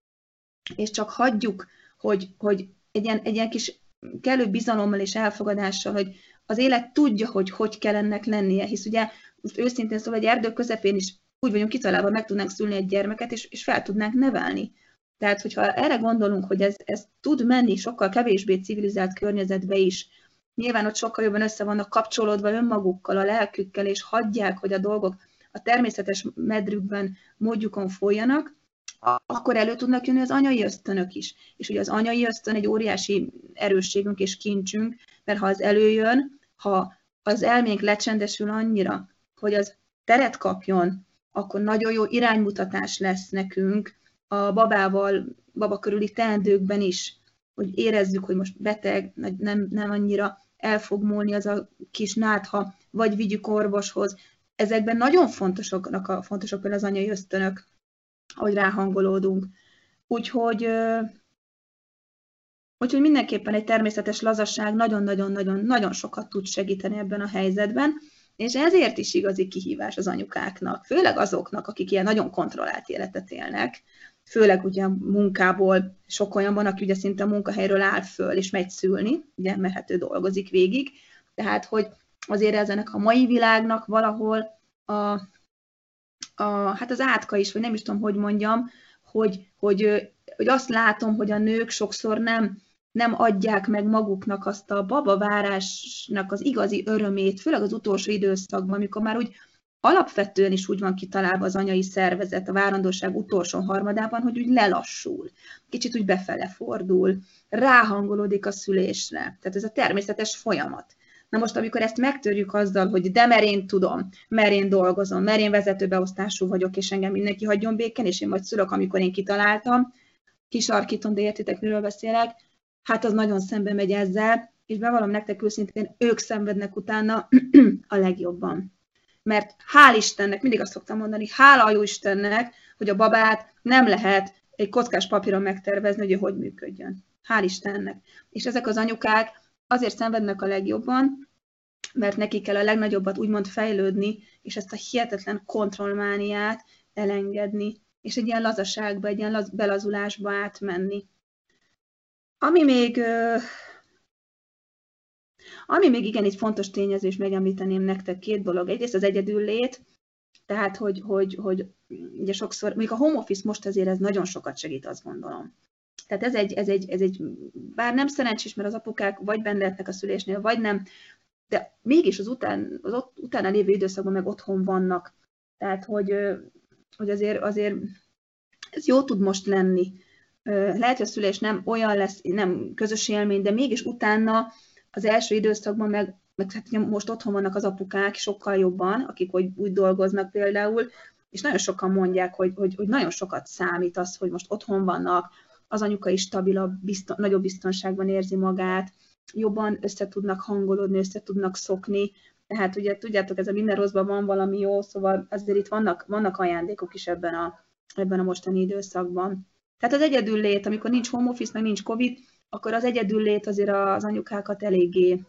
és csak hagyjuk, hogy, hogy egy, ilyen, egy ilyen kis kellő bizalommal és elfogadással, hogy az élet tudja, hogy hogy kell ennek lennie, hisz ugye most őszintén szóval egy erdő közepén is úgy vagyunk kitalálva, meg tudnánk szülni egy gyermeket, és, és fel tudnánk nevelni. Tehát, hogyha erre gondolunk, hogy ez, ez tud menni sokkal kevésbé civilizált környezetbe is, nyilván ott sokkal jobban össze vannak kapcsolódva önmagukkal, a lelkükkel, és hagyják, hogy a dolgok a természetes medrükben, módjukon folyjanak, akkor elő tudnak jönni az anyai ösztönök is. És ugye az anyai ösztön egy óriási erősségünk és kincsünk, mert ha az előjön, ha az elménk lecsendesül annyira, hogy az teret kapjon, akkor nagyon jó iránymutatás lesz nekünk a babával, baba körüli teendőkben is, hogy érezzük, hogy most beteg, nem, nem annyira el fog múlni az a kis nátha, vagy vigyük orvoshoz. Ezekben nagyon fontosok, a, fontosak például az anyai ösztönök, ahogy ráhangolódunk. Úgyhogy, úgyhogy mindenképpen egy természetes lazasság nagyon-nagyon-nagyon sokat tud segíteni ebben a helyzetben, és ezért is igazi kihívás az anyukáknak, főleg azoknak, akik ilyen nagyon kontrollált életet élnek, főleg ugye a munkából sok olyan van, aki ugye szinte a munkahelyről áll föl, és megy szülni, ugye, mert hát dolgozik végig, tehát, hogy azért ezenek a mai világnak valahol a, a, hát az átka is, vagy nem is tudom, hogy mondjam, hogy, hogy, hogy azt látom, hogy a nők sokszor nem, nem adják meg maguknak azt a babavárásnak az igazi örömét, főleg az utolsó időszakban, amikor már úgy alapvetően is úgy van kitalálva az anyai szervezet a várandóság utolsó harmadában, hogy úgy lelassul, kicsit úgy befele fordul, ráhangolódik a szülésre. Tehát ez a természetes folyamat. Na most, amikor ezt megtörjük azzal, hogy de mert én tudom, mert én dolgozom, mert én vezetőbeosztású vagyok, és engem mindenki hagyjon béken, és én majd szülök, amikor én kitaláltam, kisarkítom, de értitek, miről beszélek, hát az nagyon szembe megy ezzel, és bevallom nektek őszintén, ők szenvednek utána a legjobban mert hál' Istennek, mindig azt szoktam mondani, hála a jó Istennek, hogy a babát nem lehet egy kockás papíron megtervezni, hogy ő hogy működjön. Hál' Istennek. És ezek az anyukák azért szenvednek a legjobban, mert nekik kell a legnagyobbat úgymond fejlődni, és ezt a hihetetlen kontrollmániát elengedni, és egy ilyen lazaságba, egy ilyen laz, belazulásba átmenni. Ami még Ami még igen egy fontos tényező, és megemlíteném nektek két dolog. Egyrészt az egyedüllét, tehát, hogy, hogy, hogy ugye sokszor, mondjuk a home office most azért ez nagyon sokat segít, azt gondolom. Tehát ez egy, ez egy, ez egy bár nem szerencsés, mert az apukák vagy benne lehetnek a szülésnél, vagy nem, de mégis az, után, az ott, utána lévő időszakban meg otthon vannak. Tehát, hogy, hogy azért, azért ez jó tud most lenni. Lehet, hogy a szülés nem olyan lesz, nem közös élmény, de mégis utána az első időszakban meg, meg hát most otthon vannak az apukák sokkal jobban, akik hogy úgy dolgoznak például, és nagyon sokan mondják, hogy, hogy, hogy nagyon sokat számít az, hogy most otthon vannak, az anyuka is stabilabb, bizton, nagyobb biztonságban érzi magát, jobban össze tudnak hangolódni, össze tudnak szokni, tehát ugye tudjátok, ez a minden rosszban van valami jó, szóval azért itt vannak, vannak ajándékok is ebben a, ebben a mostani időszakban. Tehát az egyedül lét, amikor nincs home office, meg nincs covid, akkor az egyedül lét azért az anyukákat eléggé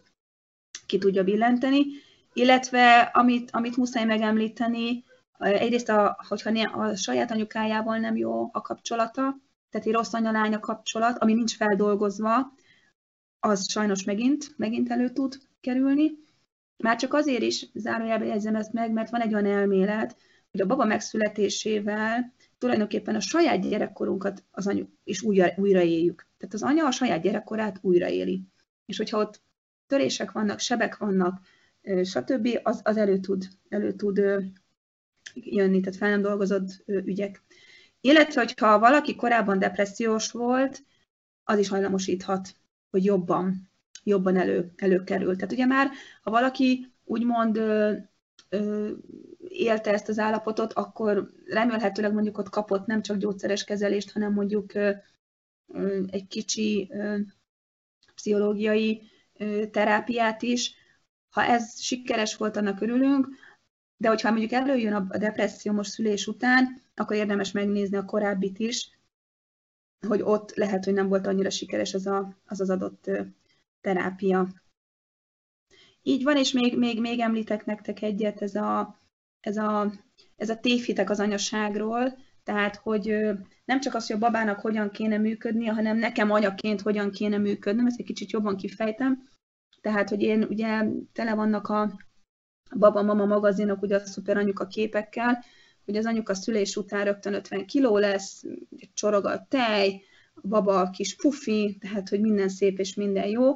ki tudja billenteni, illetve amit, amit muszáj megemlíteni, egyrészt, a, hogyha a saját anyukájával nem jó a kapcsolata, tehát egy rossz anya kapcsolat, ami nincs feldolgozva, az sajnos megint, megint elő tud kerülni. Már csak azért is zárójelben jegyzem ezt meg, mert van egy olyan elmélet, hogy a baba megszületésével tulajdonképpen a saját gyerekkorunkat az anyu is újra, újra éljük. Tehát az anya a saját gyerekkorát újraéli. És hogyha ott törések vannak, sebek vannak, stb., az, az elő tud, elő tud jönni, tehát fel nem dolgozott ügyek. Illetve, hogyha valaki korábban depressziós volt, az is hajlamosíthat, hogy jobban, jobban elő, előkerül. Tehát ugye már, ha valaki úgymond ö, élte ezt az állapotot, akkor remélhetőleg mondjuk ott kapott nem csak gyógyszeres kezelést, hanem mondjuk egy kicsi pszichológiai terápiát is. Ha ez sikeres volt, annak örülünk, de hogyha mondjuk előjön a depresszió most szülés után, akkor érdemes megnézni a korábbit is, hogy ott lehet, hogy nem volt annyira sikeres az a, az, az adott terápia. Így van, és még, még, még említek nektek egyet, ez a, ez a, ez a tévhitek az anyaságról, tehát, hogy nem csak az, hogy a babának hogyan kéne működnie, hanem nekem anyaként hogyan kéne működnöm, ezt egy kicsit jobban kifejtem. Tehát, hogy én ugye tele vannak a baba-mama magazinok, ugye a szuper anyuka képekkel, hogy az anyuka szülés után rögtön 50 kiló lesz, csorog a tej, a baba a kis pufi, tehát hogy minden szép és minden jó.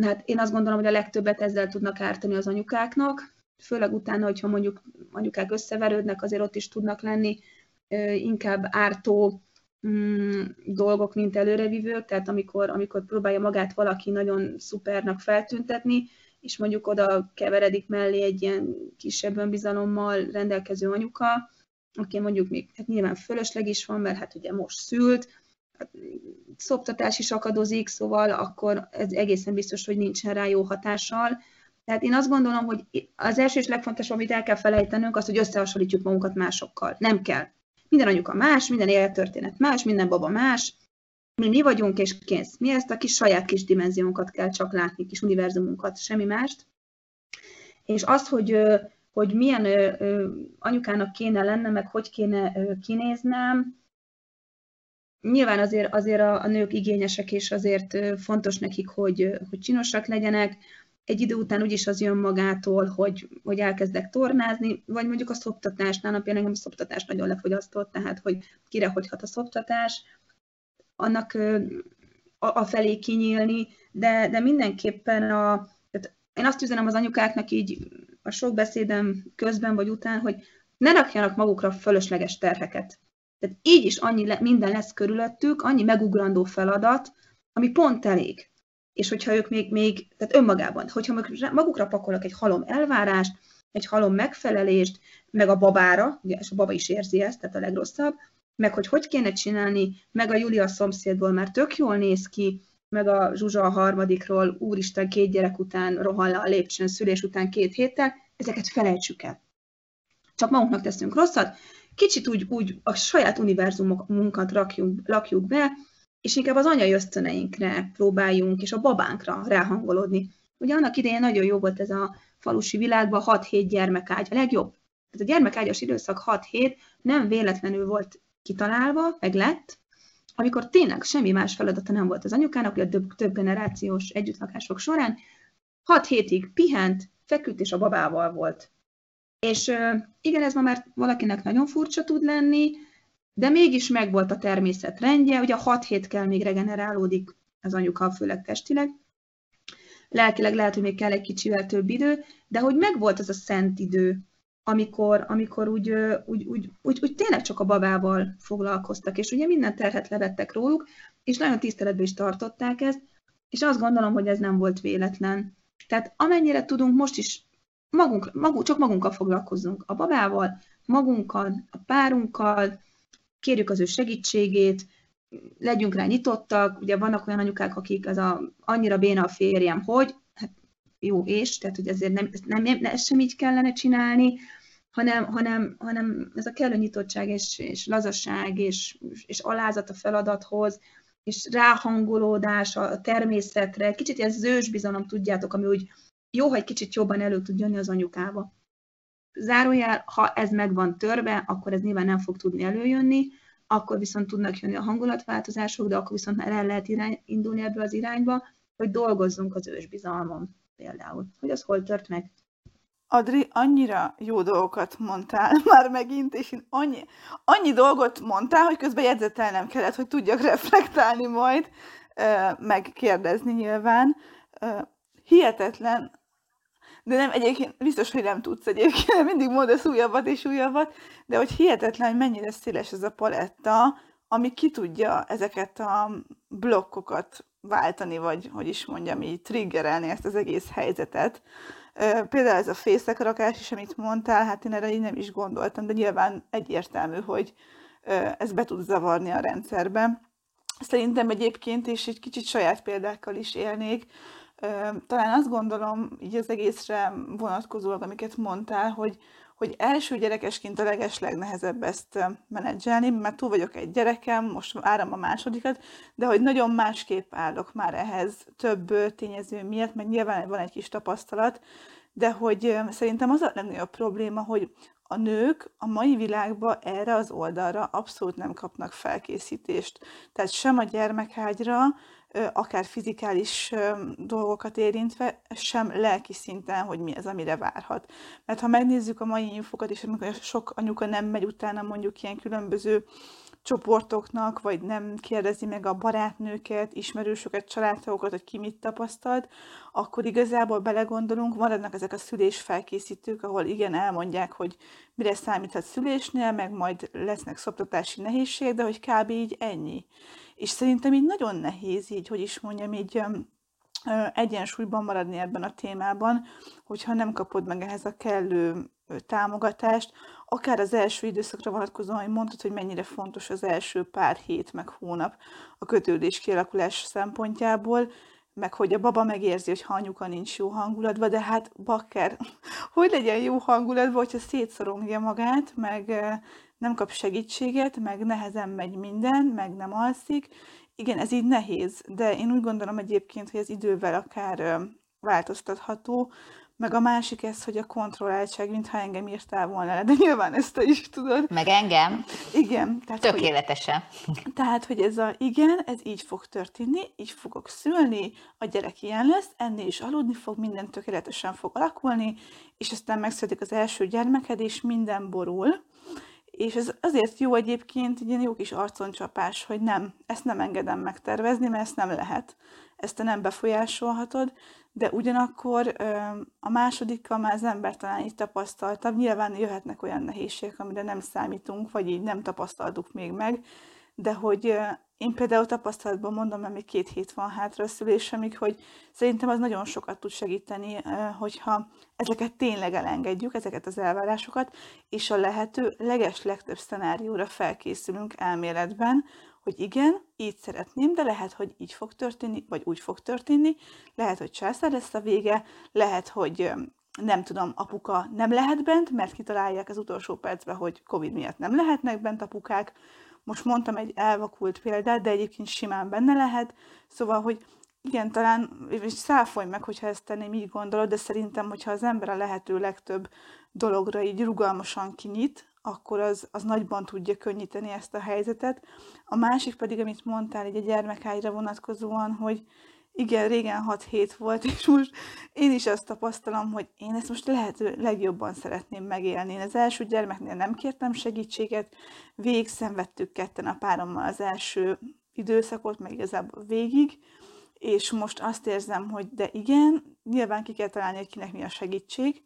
Hát én azt gondolom, hogy a legtöbbet ezzel tudnak ártani az anyukáknak, főleg utána, hogyha mondjuk anyukák összeverődnek, azért ott is tudnak lenni inkább ártó mm, dolgok, mint előrevívők, tehát amikor, amikor próbálja magát valaki nagyon szupernak feltüntetni, és mondjuk oda keveredik mellé egy ilyen kisebb önbizalommal rendelkező anyuka, aki mondjuk még hát nyilván fölösleg is van, mert hát ugye most szült, hát szoptatás is akadozik, szóval akkor ez egészen biztos, hogy nincsen rá jó hatással. Tehát én azt gondolom, hogy az első és legfontosabb, amit el kell felejtenünk, az, hogy összehasonlítjuk magunkat másokkal. Nem kell. Minden anyuka más, minden élettörténet más, minden baba más, mi mi vagyunk, és kész. Mi ezt a kis saját kis dimenziónkat kell csak látni, kis univerzumunkat, semmi mást. És az, hogy, hogy milyen anyukának kéne lenne, meg hogy kéne kinéznem, nyilván azért, azért a, a nők igényesek, és azért fontos nekik, hogy, hogy csinosak legyenek, egy idő után úgyis az jön magától, hogy, hogy elkezdek tornázni, vagy mondjuk a szoptatás, nálam például engem a szoptatás nagyon lefogyasztott, tehát hogy kire hogy hat a szoptatás, annak a felé kinyílni, de, de mindenképpen a, tehát én azt üzenem az anyukáknak így a sok beszédem közben vagy után, hogy ne rakjanak magukra fölösleges terheket. Tehát így is annyi le, minden lesz körülöttük, annyi megugrandó feladat, ami pont elég. És hogyha ők még, még tehát önmagában, hogyha magukra pakolnak egy halom elvárást, egy halom megfelelést, meg a babára, ugye, és a baba is érzi ezt, tehát a legrosszabb, meg hogy hogy kéne csinálni, meg a Julia szomszédból már tök jól néz ki, meg a Zsuzsa a harmadikról, úristen, két gyerek után rohan le a lépcsőn, szülés után két héttel, ezeket felejtsük el. Csak magunknak teszünk rosszat, kicsit úgy, úgy a saját univerzumunkat rakjuk, lakjuk be, és inkább az anyai ösztöneinkre próbáljunk, és a babánkra ráhangolódni. Ugye annak idején nagyon jó volt ez a falusi világban 6-7 gyermekágy, a legjobb. Ez a gyermekágyas időszak 6-7 nem véletlenül volt kitalálva, meg lett, amikor tényleg semmi más feladata nem volt az anyukának, hogy a több, több generációs együttlakások során hat hétig pihent, feküdt és a babával volt. És igen, ez ma már valakinek nagyon furcsa tud lenni, de mégis megvolt a természet rendje, ugye a hat hét kell még regenerálódik az anyuka, főleg testileg. Lelkileg lehet, hogy még kell egy kicsivel több idő, de hogy megvolt az a szent idő, amikor, amikor úgy, úgy, úgy, úgy, úgy tényleg csak a babával foglalkoztak, és ugye minden terhet levettek róluk, és nagyon tiszteletben is tartották ezt, és azt gondolom, hogy ez nem volt véletlen. Tehát amennyire tudunk, most is magunk, magunk, csak magunkkal foglalkozzunk. A babával, magunkkal, a párunkkal, kérjük az ő segítségét, legyünk rá nyitottak, ugye vannak olyan anyukák, akik az a, annyira béna a férjem, hogy, hát jó és, tehát hogy ezért nem, nem, nem, ezt sem így kellene csinálni, hanem, hanem, hanem ez a kellő nyitottság és, és lazasság és, és alázat a feladathoz, és ráhangolódás a természetre, kicsit ez zős bizalom, tudjátok, ami úgy jó, ha egy kicsit jobban elő tud jönni az anyukába. Zárójel, ha ez meg van törve, akkor ez nyilván nem fog tudni előjönni, akkor viszont tudnak jönni a hangulatváltozások, de akkor viszont már el lehet irány, indulni ebbe az irányba, hogy dolgozzunk az ősbizalmon például. Hogy az hol tört meg. Adri, annyira jó dolgokat mondtál már megint, és én annyi, annyi dolgot mondtál, hogy közben jegyzetelnem kellett, hogy tudjak reflektálni majd, meg kérdezni nyilván. Hihetetlen, de nem egyébként, biztos, hogy nem tudsz egyébként, mindig mondasz újabbat és újabbat, de hogy hihetetlen, hogy mennyire széles ez a paletta, ami ki tudja ezeket a blokkokat váltani, vagy hogy is mondjam így, triggerelni ezt az egész helyzetet. Például ez a fészekrakás is, amit mondtál, hát én erre így nem is gondoltam, de nyilván egyértelmű, hogy ez be tud zavarni a rendszerbe. Szerintem egyébként, és egy kicsit saját példákkal is élnék, talán azt gondolom, így az egészre vonatkozólag, amiket mondtál, hogy, hogy első gyerekesként a leges legnehezebb ezt menedzselni, mert túl vagyok egy gyerekem, most áram a másodikat, de hogy nagyon másképp állok már ehhez több tényező miatt, mert nyilván van egy kis tapasztalat, de hogy szerintem az a legnagyobb probléma, hogy a nők a mai világban erre az oldalra abszolút nem kapnak felkészítést. Tehát sem a gyermekágyra, akár fizikális dolgokat érintve, sem lelki szinten, hogy mi ez, amire várhat. Mert ha megnézzük a mai infokat, és amikor sok anyuka nem megy utána mondjuk ilyen különböző csoportoknak, vagy nem kérdezi meg a barátnőket, ismerősöket, családtagokat, hogy ki mit tapasztalt, akkor igazából belegondolunk, maradnak ezek a szülés felkészítők, ahol igen, elmondják, hogy mire számíthat szülésnél, meg majd lesznek szoptatási nehézségek, de hogy kb. így ennyi. És szerintem így nagyon nehéz így, hogy is mondjam, így egyensúlyban maradni ebben a témában, hogyha nem kapod meg ehhez a kellő támogatást, akár az első időszakra vonatkozóan, hogy mondtad, hogy mennyire fontos az első pár hét, meg hónap a kötődés kialakulás szempontjából, meg hogy a baba megérzi, hogy ha anyuka nincs jó hangulatban, de hát bakker, hogy legyen jó hangulatban, hogyha szétszorongja magát, meg nem kap segítséget, meg nehezen megy minden, meg nem alszik. Igen, ez így nehéz, de én úgy gondolom egyébként, hogy ez idővel akár változtatható, meg a másik ez, hogy a kontrolláltság, mintha engem írtál volna le, de nyilván ezt te is tudod. Meg engem. Igen. Tehát, Tökéletesen. Hogy, tehát, hogy ez a igen, ez így fog történni, így fogok szülni, a gyerek ilyen lesz, ennél is aludni fog, minden tökéletesen fog alakulni, és aztán megszületik az első gyermeked, és minden borul. És ez azért jó egyébként, egy ilyen jó kis arconcsapás, hogy nem, ezt nem engedem megtervezni, mert ezt nem lehet. Ezt te nem befolyásolhatod, de ugyanakkor a másodikkal már az ember talán így tapasztaltabb. Nyilván jöhetnek olyan nehézségek, amire nem számítunk, vagy így nem tapasztaltuk még meg, de hogy én például tapasztalatban mondom, mert még két hét van hátra a szülésemig, hogy szerintem az nagyon sokat tud segíteni, hogyha ezeket tényleg elengedjük, ezeket az elvárásokat, és a lehető leges legtöbb szenárióra felkészülünk elméletben, hogy igen, így szeretném, de lehet, hogy így fog történni, vagy úgy fog történni, lehet, hogy császár lesz a vége, lehet, hogy nem tudom, apuka nem lehet bent, mert kitalálják az utolsó percben, hogy Covid miatt nem lehetnek bent apukák. Most mondtam egy elvakult példát, de egyébként simán benne lehet. Szóval, hogy igen, talán, és száfolj meg, hogyha ezt tenném, így gondolod, de szerintem, hogyha az ember a lehető legtöbb dologra így rugalmasan kinyit, akkor az, az nagyban tudja könnyíteni ezt a helyzetet. A másik pedig, amit mondtál így a gyermekágyra vonatkozóan, hogy igen, régen 6 hét volt, és most én is azt tapasztalom, hogy én ezt most lehető legjobban szeretném megélni. Én az első gyermeknél nem kértem segítséget, végig szenvedtük ketten a párommal az első időszakot, meg igazából végig, és most azt érzem, hogy de igen, nyilván ki kell találni, hogy kinek mi a segítség,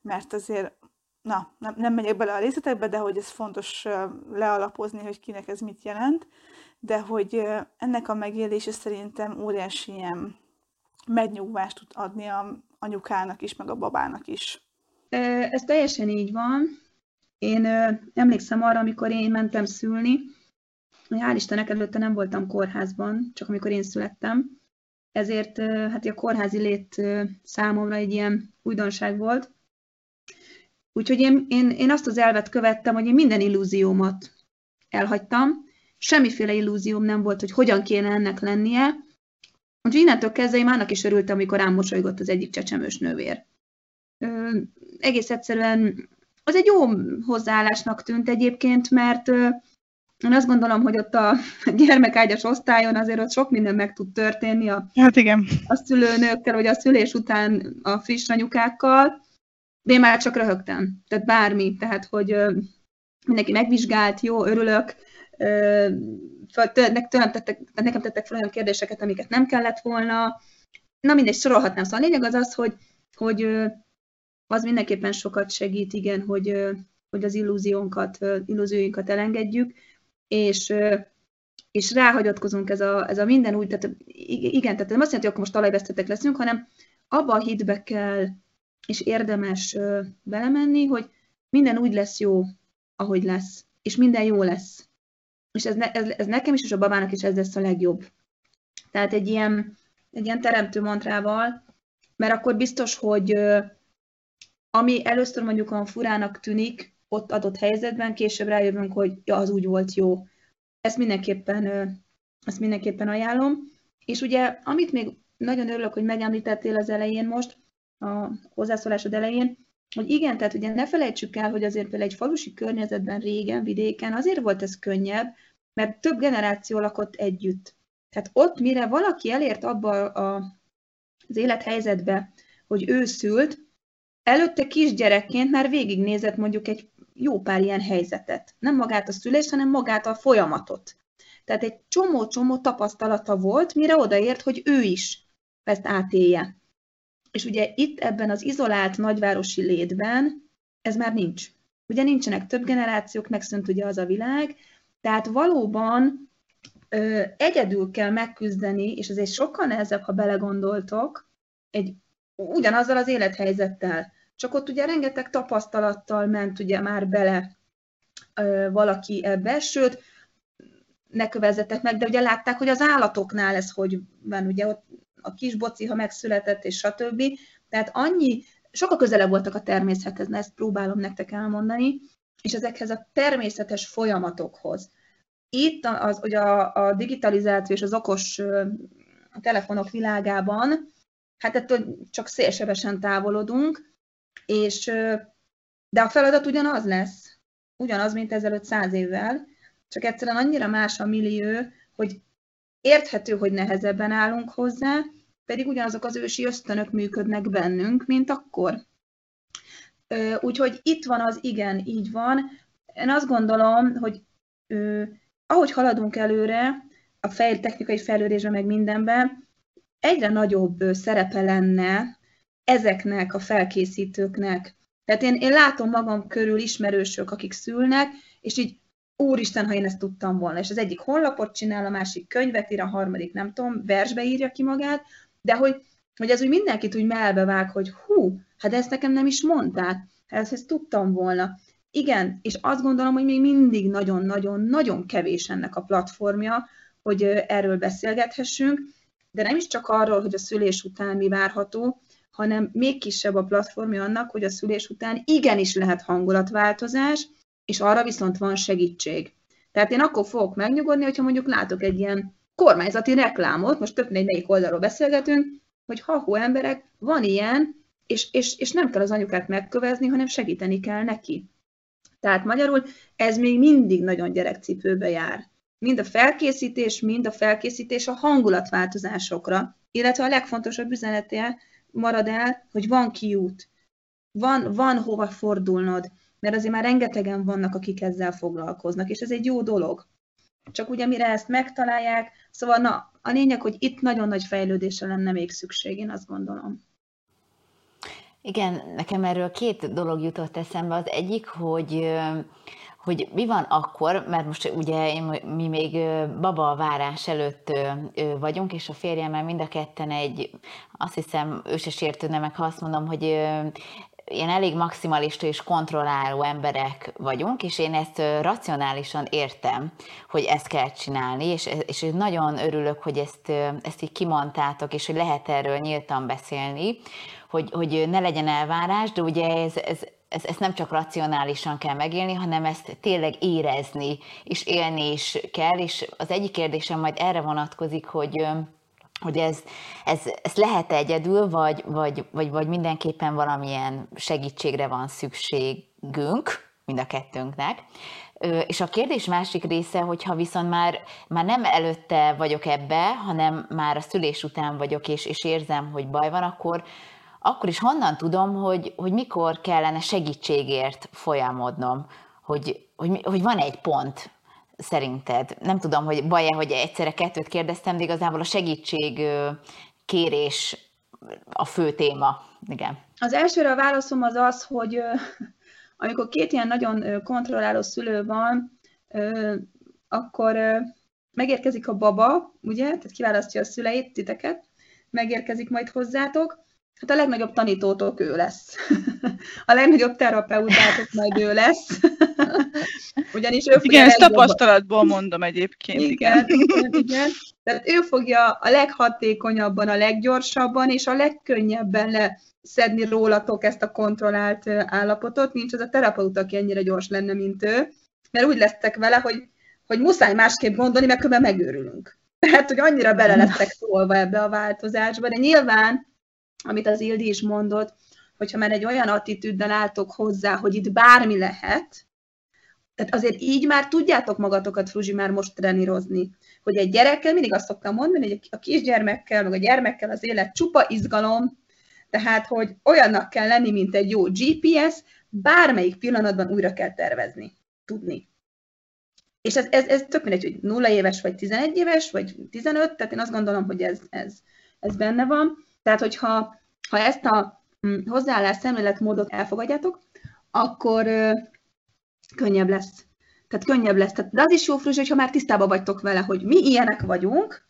mert azért, na, nem, nem megyek bele a részletekbe, de hogy ez fontos lealapozni, hogy kinek ez mit jelent, de hogy ennek a megélése szerintem óriási ilyen megnyugvást tud adni a anyukának is, meg a babának is. Ez teljesen így van. Én emlékszem arra, amikor én mentem szülni, hál' Istennek előtte nem voltam kórházban, csak amikor én születtem, ezért hát a kórházi lét számomra egy ilyen újdonság volt. Úgyhogy én, én, én azt az elvet követtem, hogy én minden illúziómat elhagytam, semmiféle illúzióm nem volt, hogy hogyan kéne ennek lennie, úgyhogy innentől kezdve én annak is örültem, amikor rám mosolygott az egyik csecsemős nővér. Ö, egész egyszerűen az egy jó hozzáállásnak tűnt egyébként, mert én azt gondolom, hogy ott a gyermekágyas osztályon azért ott sok minden meg tud történni a, hát igen. a szülőnőkkel, vagy a szülés után a friss anyukákkal, de én már csak röhögtem. Tehát bármi, tehát hogy mindenki megvizsgált, jó, örülök, tőlem tettek, nekem tettek fel olyan kérdéseket, amiket nem kellett volna. Na mindegy, sorolhatnám. Szóval a lényeg az az, hogy, hogy az mindenképpen sokat segít, igen, hogy, hogy az illúziónkat, illúzióinkat elengedjük, és, és ráhagyatkozunk ez a, ez a minden úgy, tehát igen, tehát nem azt jelenti, hogy akkor most talajvesztetek leszünk, hanem abba a hitbe kell, és érdemes belemenni, hogy minden úgy lesz jó, ahogy lesz, és minden jó lesz. És ez, ne, ez, ez nekem is, és a babának is ez lesz a legjobb. Tehát egy ilyen, egy ilyen teremtő mantrával, mert akkor biztos, hogy ami először mondjuk olyan furának tűnik, ott adott helyzetben, később rájövünk, hogy ja, az úgy volt jó. Ezt mindenképpen, ezt mindenképpen ajánlom. És ugye, amit még nagyon örülök, hogy megemlítettél az elején most, a hozzászólásod elején, hogy igen, tehát ugye ne felejtsük el, hogy azért például egy falusi környezetben régen, vidéken azért volt ez könnyebb, mert több generáció lakott együtt. Tehát ott, mire valaki elért abba a, az élethelyzetbe, hogy ő szült, előtte kisgyerekként már végignézett mondjuk egy jó pár ilyen helyzetet. Nem magát a szülést, hanem magát a folyamatot. Tehát egy csomó-csomó tapasztalata volt, mire odaért, hogy ő is ezt átélje. És ugye itt ebben az izolált nagyvárosi létben ez már nincs. Ugye nincsenek több generációk, megszűnt ugye az a világ, tehát valóban ö, egyedül kell megküzdeni, és ez egy sokkal nehezebb, ha belegondoltok, egy ugyanazzal az élethelyzettel. Csak ott ugye rengeteg tapasztalattal ment ugye már bele ö, valaki ebbe, sőt, ne kövezzetek meg, de ugye látták, hogy az állatoknál ez hogy van, ugye ott a kis boci, ha megszületett, és stb. Tehát annyi, sokkal közelebb voltak a természethez, ezt próbálom nektek elmondani, és ezekhez a természetes folyamatokhoz. Itt az, hogy a, a digitalizáció és az okos telefonok világában, hát ettől csak szélsebesen távolodunk, és, de a feladat ugyanaz lesz, ugyanaz, mint ezelőtt száz évvel, csak egyszerűen annyira más a millió, hogy érthető, hogy nehezebben állunk hozzá, pedig ugyanazok az ősi ösztönök működnek bennünk, mint akkor. Úgyhogy itt van az igen, így van. Én azt gondolom, hogy ahogy haladunk előre, a fejl, technikai fejlődésben meg mindenben, egyre nagyobb szerepe lenne ezeknek a felkészítőknek. Tehát én, én látom magam körül ismerősök, akik szülnek, és így úristen, ha én ezt tudtam volna. És az egyik honlapot csinál, a másik könyvet ír, a harmadik nem tudom, versbe írja ki magát, de hogy, hogy ez úgy mindenkit úgy melbevág, hogy hú, hát ezt nekem nem is mondták, ezt, ezt tudtam volna. Igen, és azt gondolom, hogy még mindig nagyon-nagyon-nagyon kevés ennek a platformja, hogy erről beszélgethessünk, de nem is csak arról, hogy a szülés után mi várható, hanem még kisebb a platformja annak, hogy a szülés után igenis lehet hangulatváltozás, és arra viszont van segítség. Tehát én akkor fogok megnyugodni, hogyha mondjuk látok egy ilyen kormányzati reklámot, most több melyik oldalról beszélgetünk, hogy ha emberek, van ilyen, és, és, és nem kell az anyukát megkövezni, hanem segíteni kell neki. Tehát magyarul ez még mindig nagyon gyerekcipőbe jár. mind a felkészítés, mind a felkészítés a hangulatváltozásokra, illetve a legfontosabb üzenete marad el, hogy van kiút, van, van hova fordulnod, mert azért már rengetegen vannak, akik ezzel foglalkoznak, és ez egy jó dolog. Csak ugye mire ezt megtalálják, szóval na, a lényeg, hogy itt nagyon nagy fejlődésre lenne még szükség, én azt gondolom. Igen, nekem erről két dolog jutott eszembe. Az egyik, hogy hogy mi van akkor, mert most ugye mi még baba várás előtt vagyunk, és a férjemmel mind a ketten egy, azt hiszem, ő se sértődne meg, ha azt mondom, hogy ilyen elég maximalista és kontrolláló emberek vagyunk, és én ezt racionálisan értem, hogy ezt kell csinálni, és, és nagyon örülök, hogy ezt, ezt így kimondtátok, és hogy lehet erről nyíltan beszélni, hogy, hogy ne legyen elvárás, de ugye ez, ez, ez, nem csak racionálisan kell megélni, hanem ezt tényleg érezni, és élni is kell, és az egyik kérdésem majd erre vonatkozik, hogy hogy ez, ez, ez lehet egyedül, vagy, vagy, vagy, vagy mindenképpen valamilyen segítségre van szükségünk, mind a kettőnknek. És a kérdés másik része, hogyha viszont már, már nem előtte vagyok ebbe, hanem már a szülés után vagyok, és, és érzem, hogy baj van, akkor, akkor is honnan tudom, hogy, hogy mikor kellene segítségért folyamodnom, hogy, hogy, hogy van egy pont, szerinted? Nem tudom, hogy baj-e, hogy egyszerre kettőt kérdeztem, de igazából a segítség kérés a fő téma. Igen. Az elsőre a válaszom az az, hogy amikor két ilyen nagyon kontrolláló szülő van, akkor megérkezik a baba, ugye, tehát kiválasztja a szüleit, titeket, megérkezik majd hozzátok, Hát a legnagyobb tanítótok ő lesz. A legnagyobb terapeutátok majd ő lesz. Ugyanis ő igen, ezt tapasztalatból mondom egyébként. Igen, igen, igen, igen. Tehát ő fogja a leghatékonyabban, a leggyorsabban és a legkönnyebben leszedni rólatok ezt a kontrollált állapotot. Nincs az a terapeuta, aki ennyire gyors lenne, mint ő. Mert úgy lesztek vele, hogy, hogy muszáj másképp gondolni, mert különben megőrülünk. Tehát, hogy annyira bele lettek szólva ebbe a változásba, de nyilván amit az Ildi is mondott, hogyha már egy olyan attitűddel álltok hozzá, hogy itt bármi lehet, tehát azért így már tudjátok magatokat, Fruzsi, már most trenírozni. Hogy egy gyerekkel, mindig azt szoktam mondani, hogy a kisgyermekkel, meg a gyermekkel az élet csupa izgalom, tehát, hogy olyannak kell lenni, mint egy jó GPS, bármelyik pillanatban újra kell tervezni, tudni. És ez, ez, ez tök mindegy, hogy 0 éves, vagy 11 éves, vagy 15, tehát én azt gondolom, hogy ez, ez, ez benne van. Tehát, hogyha ha ezt a hm, hozzáállás szemléletmódot elfogadjátok, akkor könnyebb lesz. Tehát könnyebb lesz. Tehát, az is jó, Fruzsi, hogyha már tisztában vagytok vele, hogy mi ilyenek vagyunk,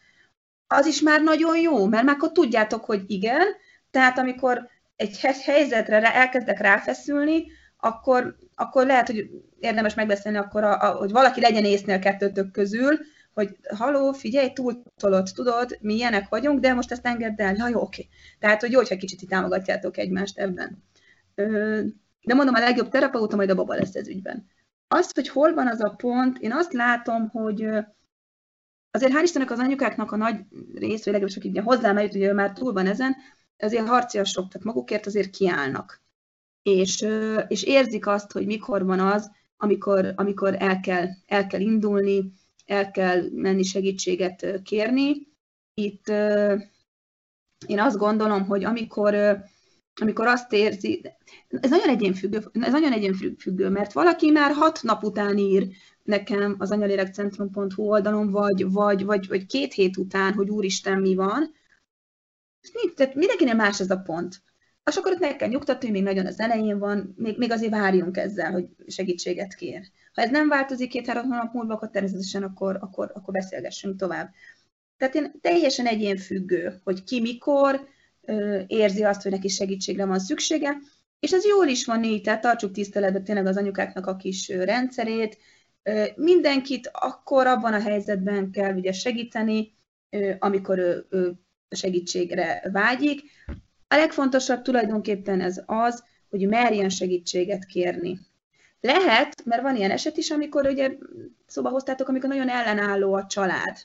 az is már nagyon jó, mert már akkor tudjátok, hogy igen, tehát amikor egy helyzetre elkezdek ráfeszülni, akkor, akkor lehet, hogy érdemes megbeszélni akkor, a, a, hogy valaki legyen észnél kettőtök közül, hogy haló, figyelj, túltolod, tudod, mi ilyenek vagyunk, de most ezt engedd el. Ja, jó, oké. Tehát, hogy jó, hogyha kicsit támogatjátok egymást ebben. De mondom, a legjobb terapeuta majd a baba lesz ez ügyben. Azt, hogy hol van az a pont, én azt látom, hogy azért hál' Istennek az anyukáknak a nagy rész, vagy legalábbis akik hozzám eljut, ugye már túl van ezen, azért harciasok, tehát magukért azért kiállnak. És, és érzik azt, hogy mikor van az, amikor, amikor el, kell, el kell indulni, el kell menni segítséget kérni. Itt én azt gondolom, hogy amikor, amikor azt érzi, ez nagyon egyénfüggő, ez nagyon egyénfüggő, mert valaki már hat nap után ír nekem az anyalélekcentrum.hu oldalon, vagy, vagy, vagy, vagy két hét után, hogy úristen, mi van. Tehát mindenkinek más ez a pont. És akkor ott meg nyugtatni, hogy még nagyon az elején van, még, még azért várjunk ezzel, hogy segítséget kér. Ha ez nem változik két-három hónap múlva, akkor természetesen akkor, akkor, akkor beszélgessünk tovább. Tehát én teljesen egyénfüggő, hogy ki mikor érzi azt, hogy neki segítségre van szüksége, és ez jól is van így, tehát tartsuk tiszteletben tényleg az anyukáknak a kis rendszerét. Mindenkit akkor abban a helyzetben kell ugye segíteni, amikor ő, ő segítségre vágyik. A legfontosabb tulajdonképpen ez az, hogy merjen segítséget kérni. Lehet, mert van ilyen eset is, amikor ugye szóba hoztátok, amikor nagyon ellenálló a család.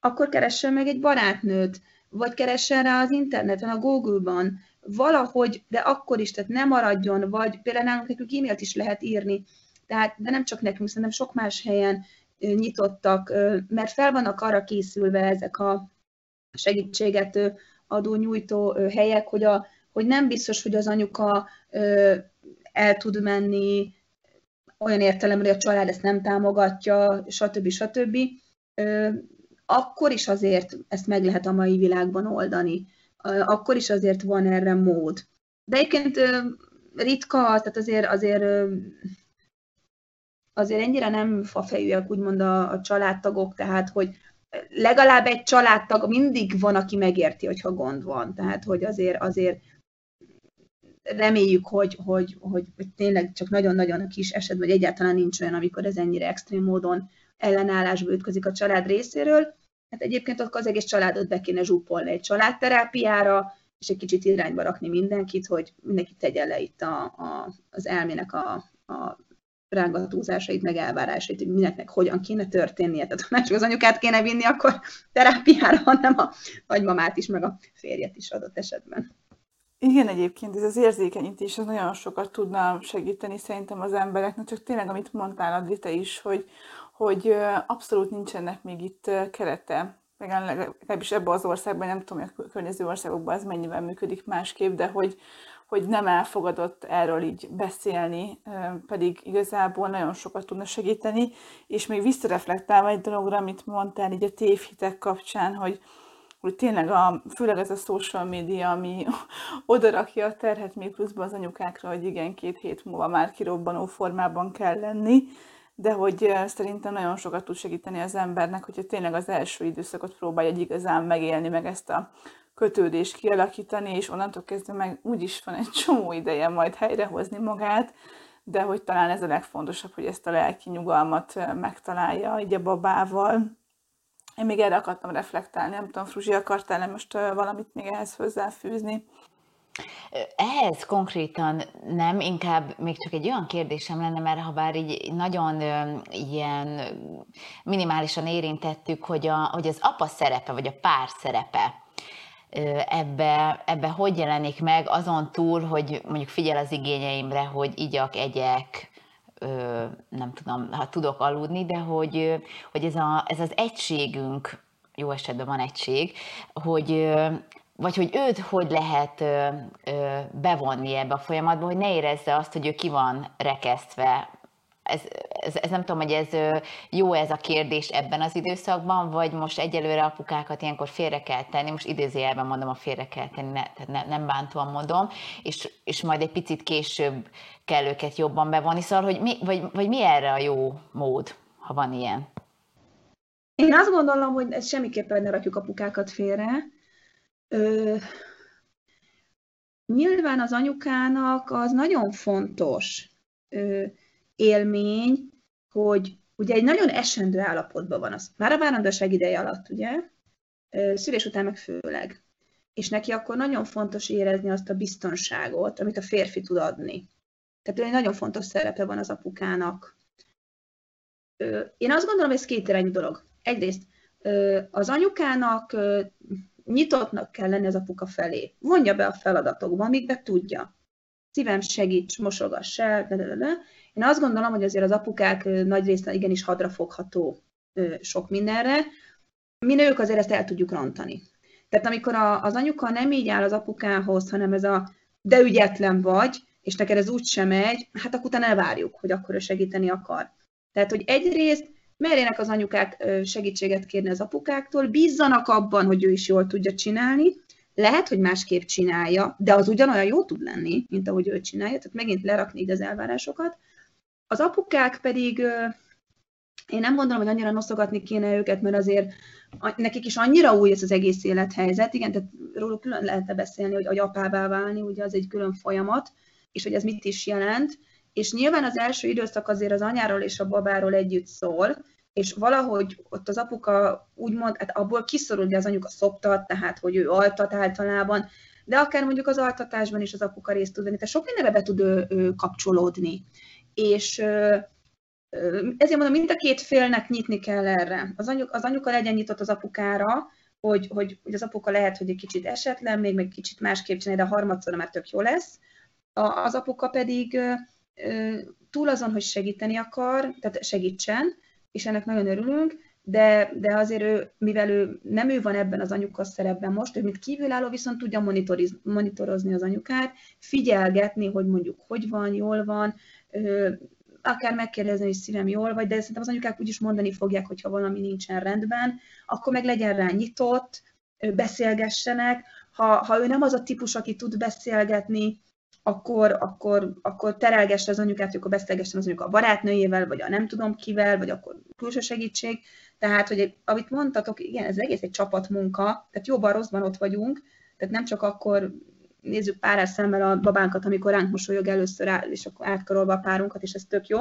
Akkor keressen meg egy barátnőt, vagy keressen rá az interneten, a Google-ban, valahogy, de akkor is, tehát nem maradjon, vagy például nálunk nekünk e-mailt is lehet írni, tehát, de nem csak nekünk, szerintem sok más helyen nyitottak, mert fel vannak arra készülve ezek a segítséget adó nyújtó helyek, hogy, a, hogy nem biztos, hogy az anyuka el tud menni olyan értelemben, hogy a család ezt nem támogatja, stb. stb. Akkor is azért ezt meg lehet a mai világban oldani. Akkor is azért van erre mód. De egyébként ritka, tehát azért, azért azért ennyire nem fafejűek úgymond a, a családtagok, tehát hogy legalább egy családtag mindig van, aki megérti, hogyha gond van. Tehát, hogy azért, azért reméljük, hogy, hogy, hogy, hogy tényleg csak nagyon-nagyon kis eset, vagy egyáltalán nincs olyan, amikor ez ennyire extrém módon ellenállásba ütközik a család részéről. Hát egyébként akkor az egész családot be kéne zsúpolni egy családterápiára, és egy kicsit irányba rakni mindenkit, hogy mindenki tegye le itt a, a, az elmének a, a rángatózásait, meg elvárásait, hogy mindenkinek hogyan kéne történnie. Tehát ha nem csak az anyukát kéne vinni, akkor terápiára, hanem a nagymamát is, meg a férjet is adott esetben. Igen, egyébként ez az érzékenyítés az nagyon sokat tudna segíteni szerintem az embereknek, csak tényleg, amit mondtál, Adri, te is, hogy, hogy abszolút nincsenek még itt kerete, legalábbis ebben az országban, nem tudom, hogy a környező országokban ez mennyivel működik másképp, de hogy, hogy nem elfogadott erről így beszélni, pedig igazából nagyon sokat tudna segíteni, és még visszareflektálva egy dologra, amit mondtál így a tévhitek kapcsán, hogy, hogy tényleg a, főleg ez a social media, ami odarakja a terhet még pluszban az anyukákra, hogy igen, két hét múlva már kirobbanó formában kell lenni, de hogy szerintem nagyon sokat tud segíteni az embernek, hogyha tényleg az első időszakot próbálja egy igazán megélni, meg ezt a kötődést kialakítani, és onnantól kezdve meg úgyis van egy csomó ideje majd helyrehozni magát, de hogy talán ez a legfontosabb, hogy ezt a lelki nyugalmat megtalálja így a babával. Én még erre akartam reflektálni, nem tudom, Fruzsi, akartál-e most valamit még ehhez hozzáfűzni? Ehhez konkrétan nem, inkább még csak egy olyan kérdésem lenne, mert ha bár így nagyon ilyen minimálisan érintettük, hogy, a, hogy az apa szerepe, vagy a pár szerepe, ebbe, ebbe hogy jelenik meg, azon túl, hogy mondjuk figyel az igényeimre, hogy igyak, egyek, nem tudom, ha tudok aludni, de hogy, hogy ez, a, ez az egységünk, jó esetben van egység, hogy, vagy hogy őt hogy lehet bevonni ebbe a folyamatba, hogy ne érezze azt, hogy ő ki van rekesztve ez, ez, ez nem tudom, hogy ez jó ez a kérdés ebben az időszakban, vagy most egyelőre apukákat ilyenkor félre kell tenni, most idézőjelben mondom, a félre kell tenni, ne, tehát ne, nem bántóan mondom, és, és majd egy picit később kell őket jobban bevonni, szóval, hogy mi, vagy, vagy mi erre a jó mód, ha van ilyen? Én azt gondolom, hogy ez semmiképpen ne rakjuk apukákat félre. Ö, nyilván az anyukának az nagyon fontos, ö, élmény, hogy ugye egy nagyon esendő állapotban van az, már a várandóság ideje alatt, ugye, szülés után meg főleg. És neki akkor nagyon fontos érezni azt a biztonságot, amit a férfi tud adni. Tehát egy nagyon fontos szerepe van az apukának. Én azt gondolom, hogy ez két irányú dolog. Egyrészt az anyukának nyitottnak kell lenni az apuka felé. Vonja be a feladatokba, amíg be tudja. Szívem segíts, mosogass el, de, de, de. Én azt gondolom, hogy azért az apukák nagy része igenis hadrafogható sok mindenre. Mi nők azért ezt el tudjuk rontani. Tehát amikor az anyuka nem így áll az apukához, hanem ez a de ügyetlen vagy, és neked ez úgy sem megy, hát akkor utána elvárjuk, hogy akkor ő segíteni akar. Tehát, hogy egyrészt merjenek az anyukák segítséget kérni az apukáktól, bízzanak abban, hogy ő is jól tudja csinálni, lehet, hogy másképp csinálja, de az ugyanolyan jó tud lenni, mint ahogy ő csinálja, tehát megint lerakni ide az elvárásokat, az apukák pedig, én nem gondolom, hogy annyira noszogatni kéne őket, mert azért nekik is annyira új ez az egész élethelyzet, igen, tehát róluk külön lehetne beszélni, hogy, hogy apává válni, ugye az egy külön folyamat, és hogy ez mit is jelent, és nyilván az első időszak azért az anyáról és a babáról együtt szól, és valahogy ott az apuka úgymond, hát abból kiszorul, hogy az anyuka szoptat, tehát hogy ő altat általában, de akár mondjuk az altatásban is az apuka részt tud venni, tehát sok mindenbe be tud ő, ő kapcsolódni és ezért mondom, mind a két félnek nyitni kell erre. Az, anyuk, az anyuka legyen nyitott az apukára, hogy, hogy, hogy az apuka lehet, hogy egy kicsit esetlen, még meg kicsit másképp csinálja, de a harmadszor már tök jó lesz. A, az apuka pedig túl azon, hogy segíteni akar, tehát segítsen, és ennek nagyon örülünk, de, de azért ő, mivel ő nem ő van ebben az anyuka szerepben most, ő mint kívülálló viszont tudja monitorozni az anyukát, figyelgetni, hogy mondjuk hogy van, jól van, akár megkérdezni, hogy szívem jól vagy, de szerintem az anyukák úgyis mondani fogják, hogyha valami nincsen rendben, akkor meg legyen rá nyitott, beszélgessenek. Ha, ha ő nem az a típus, aki tud beszélgetni, akkor, akkor, akkor terelgesse az anyukát, akkor beszélgessen az anyuka a barátnőjével, vagy a nem tudom kivel, vagy akkor külső segítség. Tehát, hogy amit mondtatok, igen, ez egész egy csapatmunka, tehát jobban rosszban ott vagyunk, tehát nem csak akkor nézzük párás szemmel a babánkat, amikor ránk mosolyog először, áll, és akkor átkarolva a párunkat, és ez tök jó,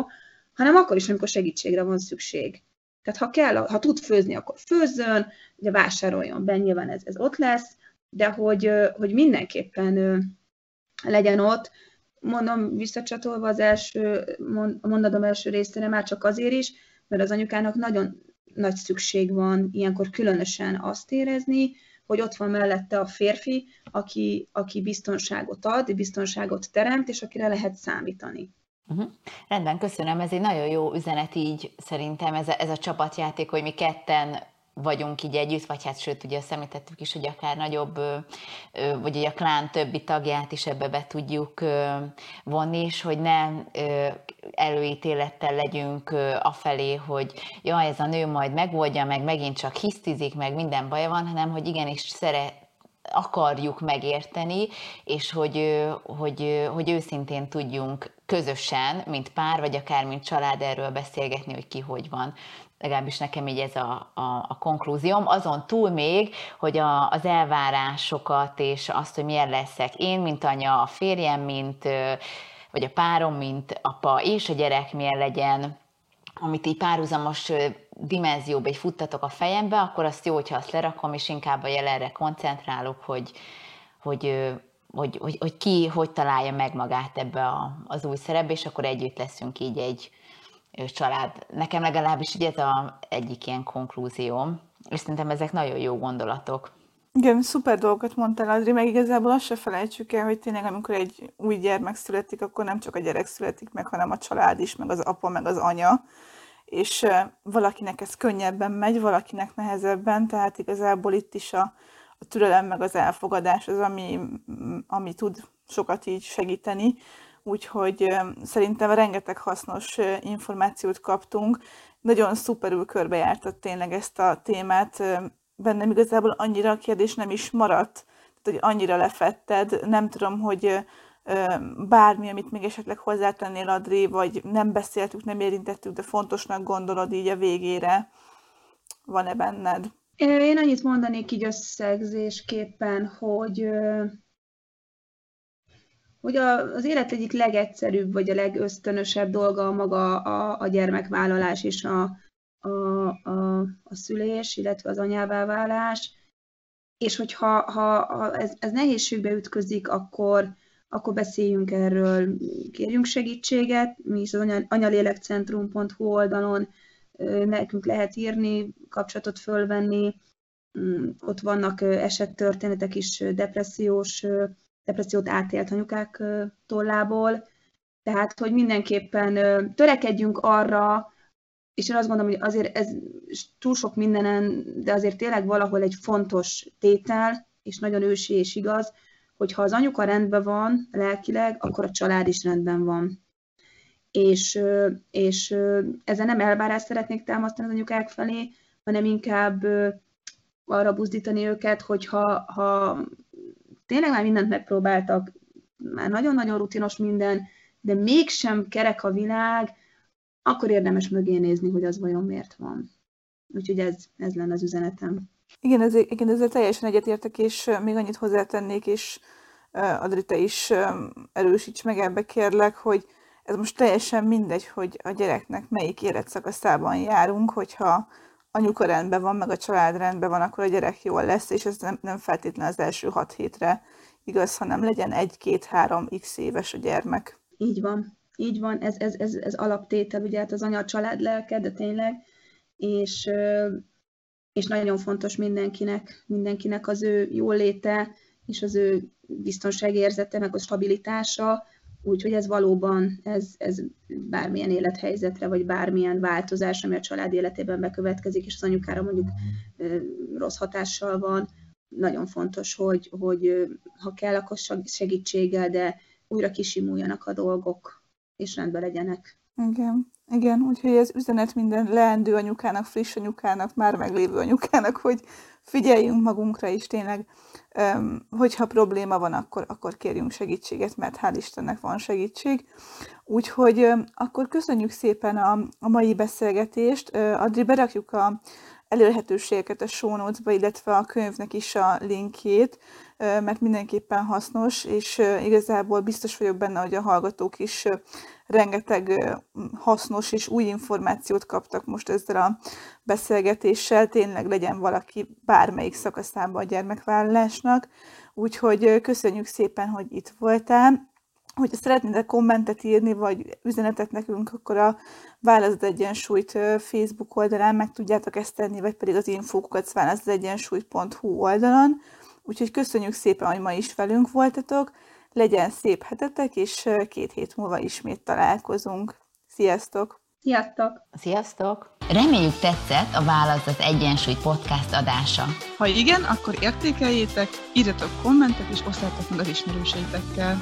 hanem akkor is, amikor segítségre van szükség. Tehát ha kell, ha tud főzni, akkor főzzön, ugye vásároljon be, nyilván ez, ez ott lesz, de hogy, hogy mindenképpen legyen ott, mondom, visszacsatolva az első, a mondatom első részére már csak azért is, mert az anyukának nagyon nagy szükség van ilyenkor különösen azt érezni, hogy ott van mellette a férfi, aki, aki biztonságot ad, biztonságot teremt, és akire lehet számítani. Uh-huh. Rendben, köszönöm. Ez egy nagyon jó üzenet így szerintem, ez a, ez a csapatjáték, hogy mi ketten vagyunk így együtt, vagy hát sőt, ugye azt említettük is, hogy akár nagyobb, vagy ugye a klán többi tagját is ebbe be tudjuk vonni, és hogy ne előítélettel legyünk afelé, hogy ja, ez a nő majd megoldja, meg megint csak hisztizik, meg minden baja van, hanem hogy igenis szeret, akarjuk megérteni, és hogy, hogy, hogy őszintén tudjunk közösen, mint pár, vagy akár mint család erről beszélgetni, hogy ki hogy van legalábbis nekem így ez a, a, a konklúzióm. Azon túl még, hogy a, az elvárásokat és azt, hogy milyen leszek én, mint anya, a férjem, mint, vagy a párom, mint apa és a gyerek milyen legyen, amit így párhuzamos dimenzióba egy futtatok a fejembe, akkor azt jó, hogyha azt lerakom, és inkább a jelenre koncentrálok, hogy, hogy, hogy, hogy, hogy ki hogy találja meg magát ebbe a, az új szerepbe, és akkor együtt leszünk így egy, család. Nekem legalábbis ugye ez a egyik ilyen konklúzióm, és szerintem ezek nagyon jó gondolatok. Igen, szuper dolgokat mondtál, Adri, meg igazából azt se felejtsük el, hogy tényleg amikor egy új gyermek születik, akkor nem csak a gyerek születik meg, hanem a család is, meg az apa, meg az anya, és valakinek ez könnyebben megy, valakinek nehezebben, tehát igazából itt is a, a türelem meg az elfogadás az, ami, ami tud sokat így segíteni úgyhogy szerintem rengeteg hasznos információt kaptunk. Nagyon szuperül körbejártad tényleg ezt a témát. Bennem igazából annyira a kérdés nem is maradt, tehát, hogy annyira lefetted. Nem tudom, hogy bármi, amit még esetleg hozzátennél, Adri, vagy nem beszéltük, nem érintettük, de fontosnak gondolod így a végére. Van-e benned? Én annyit mondanék így összegzésképpen, hogy hogy a, az élet egyik legegyszerűbb, vagy a legösztönösebb dolga a maga a, a gyermekvállalás és a, a, a, a szülés, illetve az anyává válás, és hogyha ha, ha ez, ez nehézségbe ütközik, akkor, akkor beszéljünk erről, kérjünk segítséget, mi is az anyalélekcentrum.hu oldalon nekünk lehet írni, kapcsolatot fölvenni, mm, ott vannak esettörténetek is depressziós depressziót átélt anyukák tollából, tehát, hogy mindenképpen törekedjünk arra, és én azt gondolom, hogy azért ez túl sok mindenen, de azért tényleg valahol egy fontos tétel, és nagyon ősi és igaz, hogy ha az anyuka rendben van lelkileg, akkor a család is rendben van. És, és ezzel nem elvárást szeretnék támasztani az anyukák felé, hanem inkább arra buzdítani őket, hogy ha, ha tényleg már mindent megpróbáltak, már nagyon-nagyon rutinos minden, de mégsem kerek a világ, akkor érdemes mögé nézni, hogy az vajon miért van. Úgyhogy ez, ez lenne az üzenetem. Igen, ez, igen, ezzel teljesen egyetértek, és még annyit hozzátennék, és Adri, te is erősíts meg ebbe kérlek, hogy ez most teljesen mindegy, hogy a gyereknek melyik életszakaszában járunk, hogyha anyuka rendben van, meg a család rendben van, akkor a gyerek jól lesz, és ez nem, nem feltétlenül az első hat hétre igaz, hanem legyen egy-két-három x éves a gyermek. Így van, így van, ez, ez, ez, ez alaptétel, ugye hát az anya a család lelke, de tényleg, és, és nagyon fontos mindenkinek, mindenkinek az ő jóléte, és az ő biztonságérzete, meg a stabilitása, Úgyhogy ez valóban, ez, ez bármilyen élethelyzetre, vagy bármilyen változás, ami a család életében bekövetkezik, és az anyukára mondjuk rossz hatással van, nagyon fontos, hogy, hogy ha kell, akkor segítséggel, de újra kisimuljanak a dolgok, és rendben legyenek. Igen, igen, úgyhogy ez üzenet minden leendő anyukának, friss anyukának, már meglévő anyukának, hogy figyeljünk magunkra is tényleg, hogyha probléma van, akkor, akkor kérjünk segítséget, mert hál' Istennek van segítség. Úgyhogy akkor köszönjük szépen a, a mai beszélgetést. Adri, berakjuk a elérhetőségeket a show notes-ba, illetve a könyvnek is a linkjét, mert mindenképpen hasznos, és igazából biztos vagyok benne, hogy a hallgatók is rengeteg hasznos és új információt kaptak most ezzel a beszélgetéssel, tényleg legyen valaki bármelyik szakaszában a gyermekvállalásnak. Úgyhogy köszönjük szépen, hogy itt voltál. Hogyha szeretnétek kommentet írni, vagy üzenetet nekünk, akkor a Válaszd Egyensúlyt Facebook oldalán meg tudjátok ezt tenni, vagy pedig az infókukat választegyensúlyt.hu oldalon. Úgyhogy köszönjük szépen, hogy ma is velünk voltatok legyen szép hetetek, és két hét múlva ismét találkozunk. Sziasztok! Sziasztok! Sziasztok! Reméljük tetszett a Válasz az Egyensúly podcast adása. Ha igen, akkor értékeljétek, írjatok kommentet és osszátok meg az ismerőseitekkel.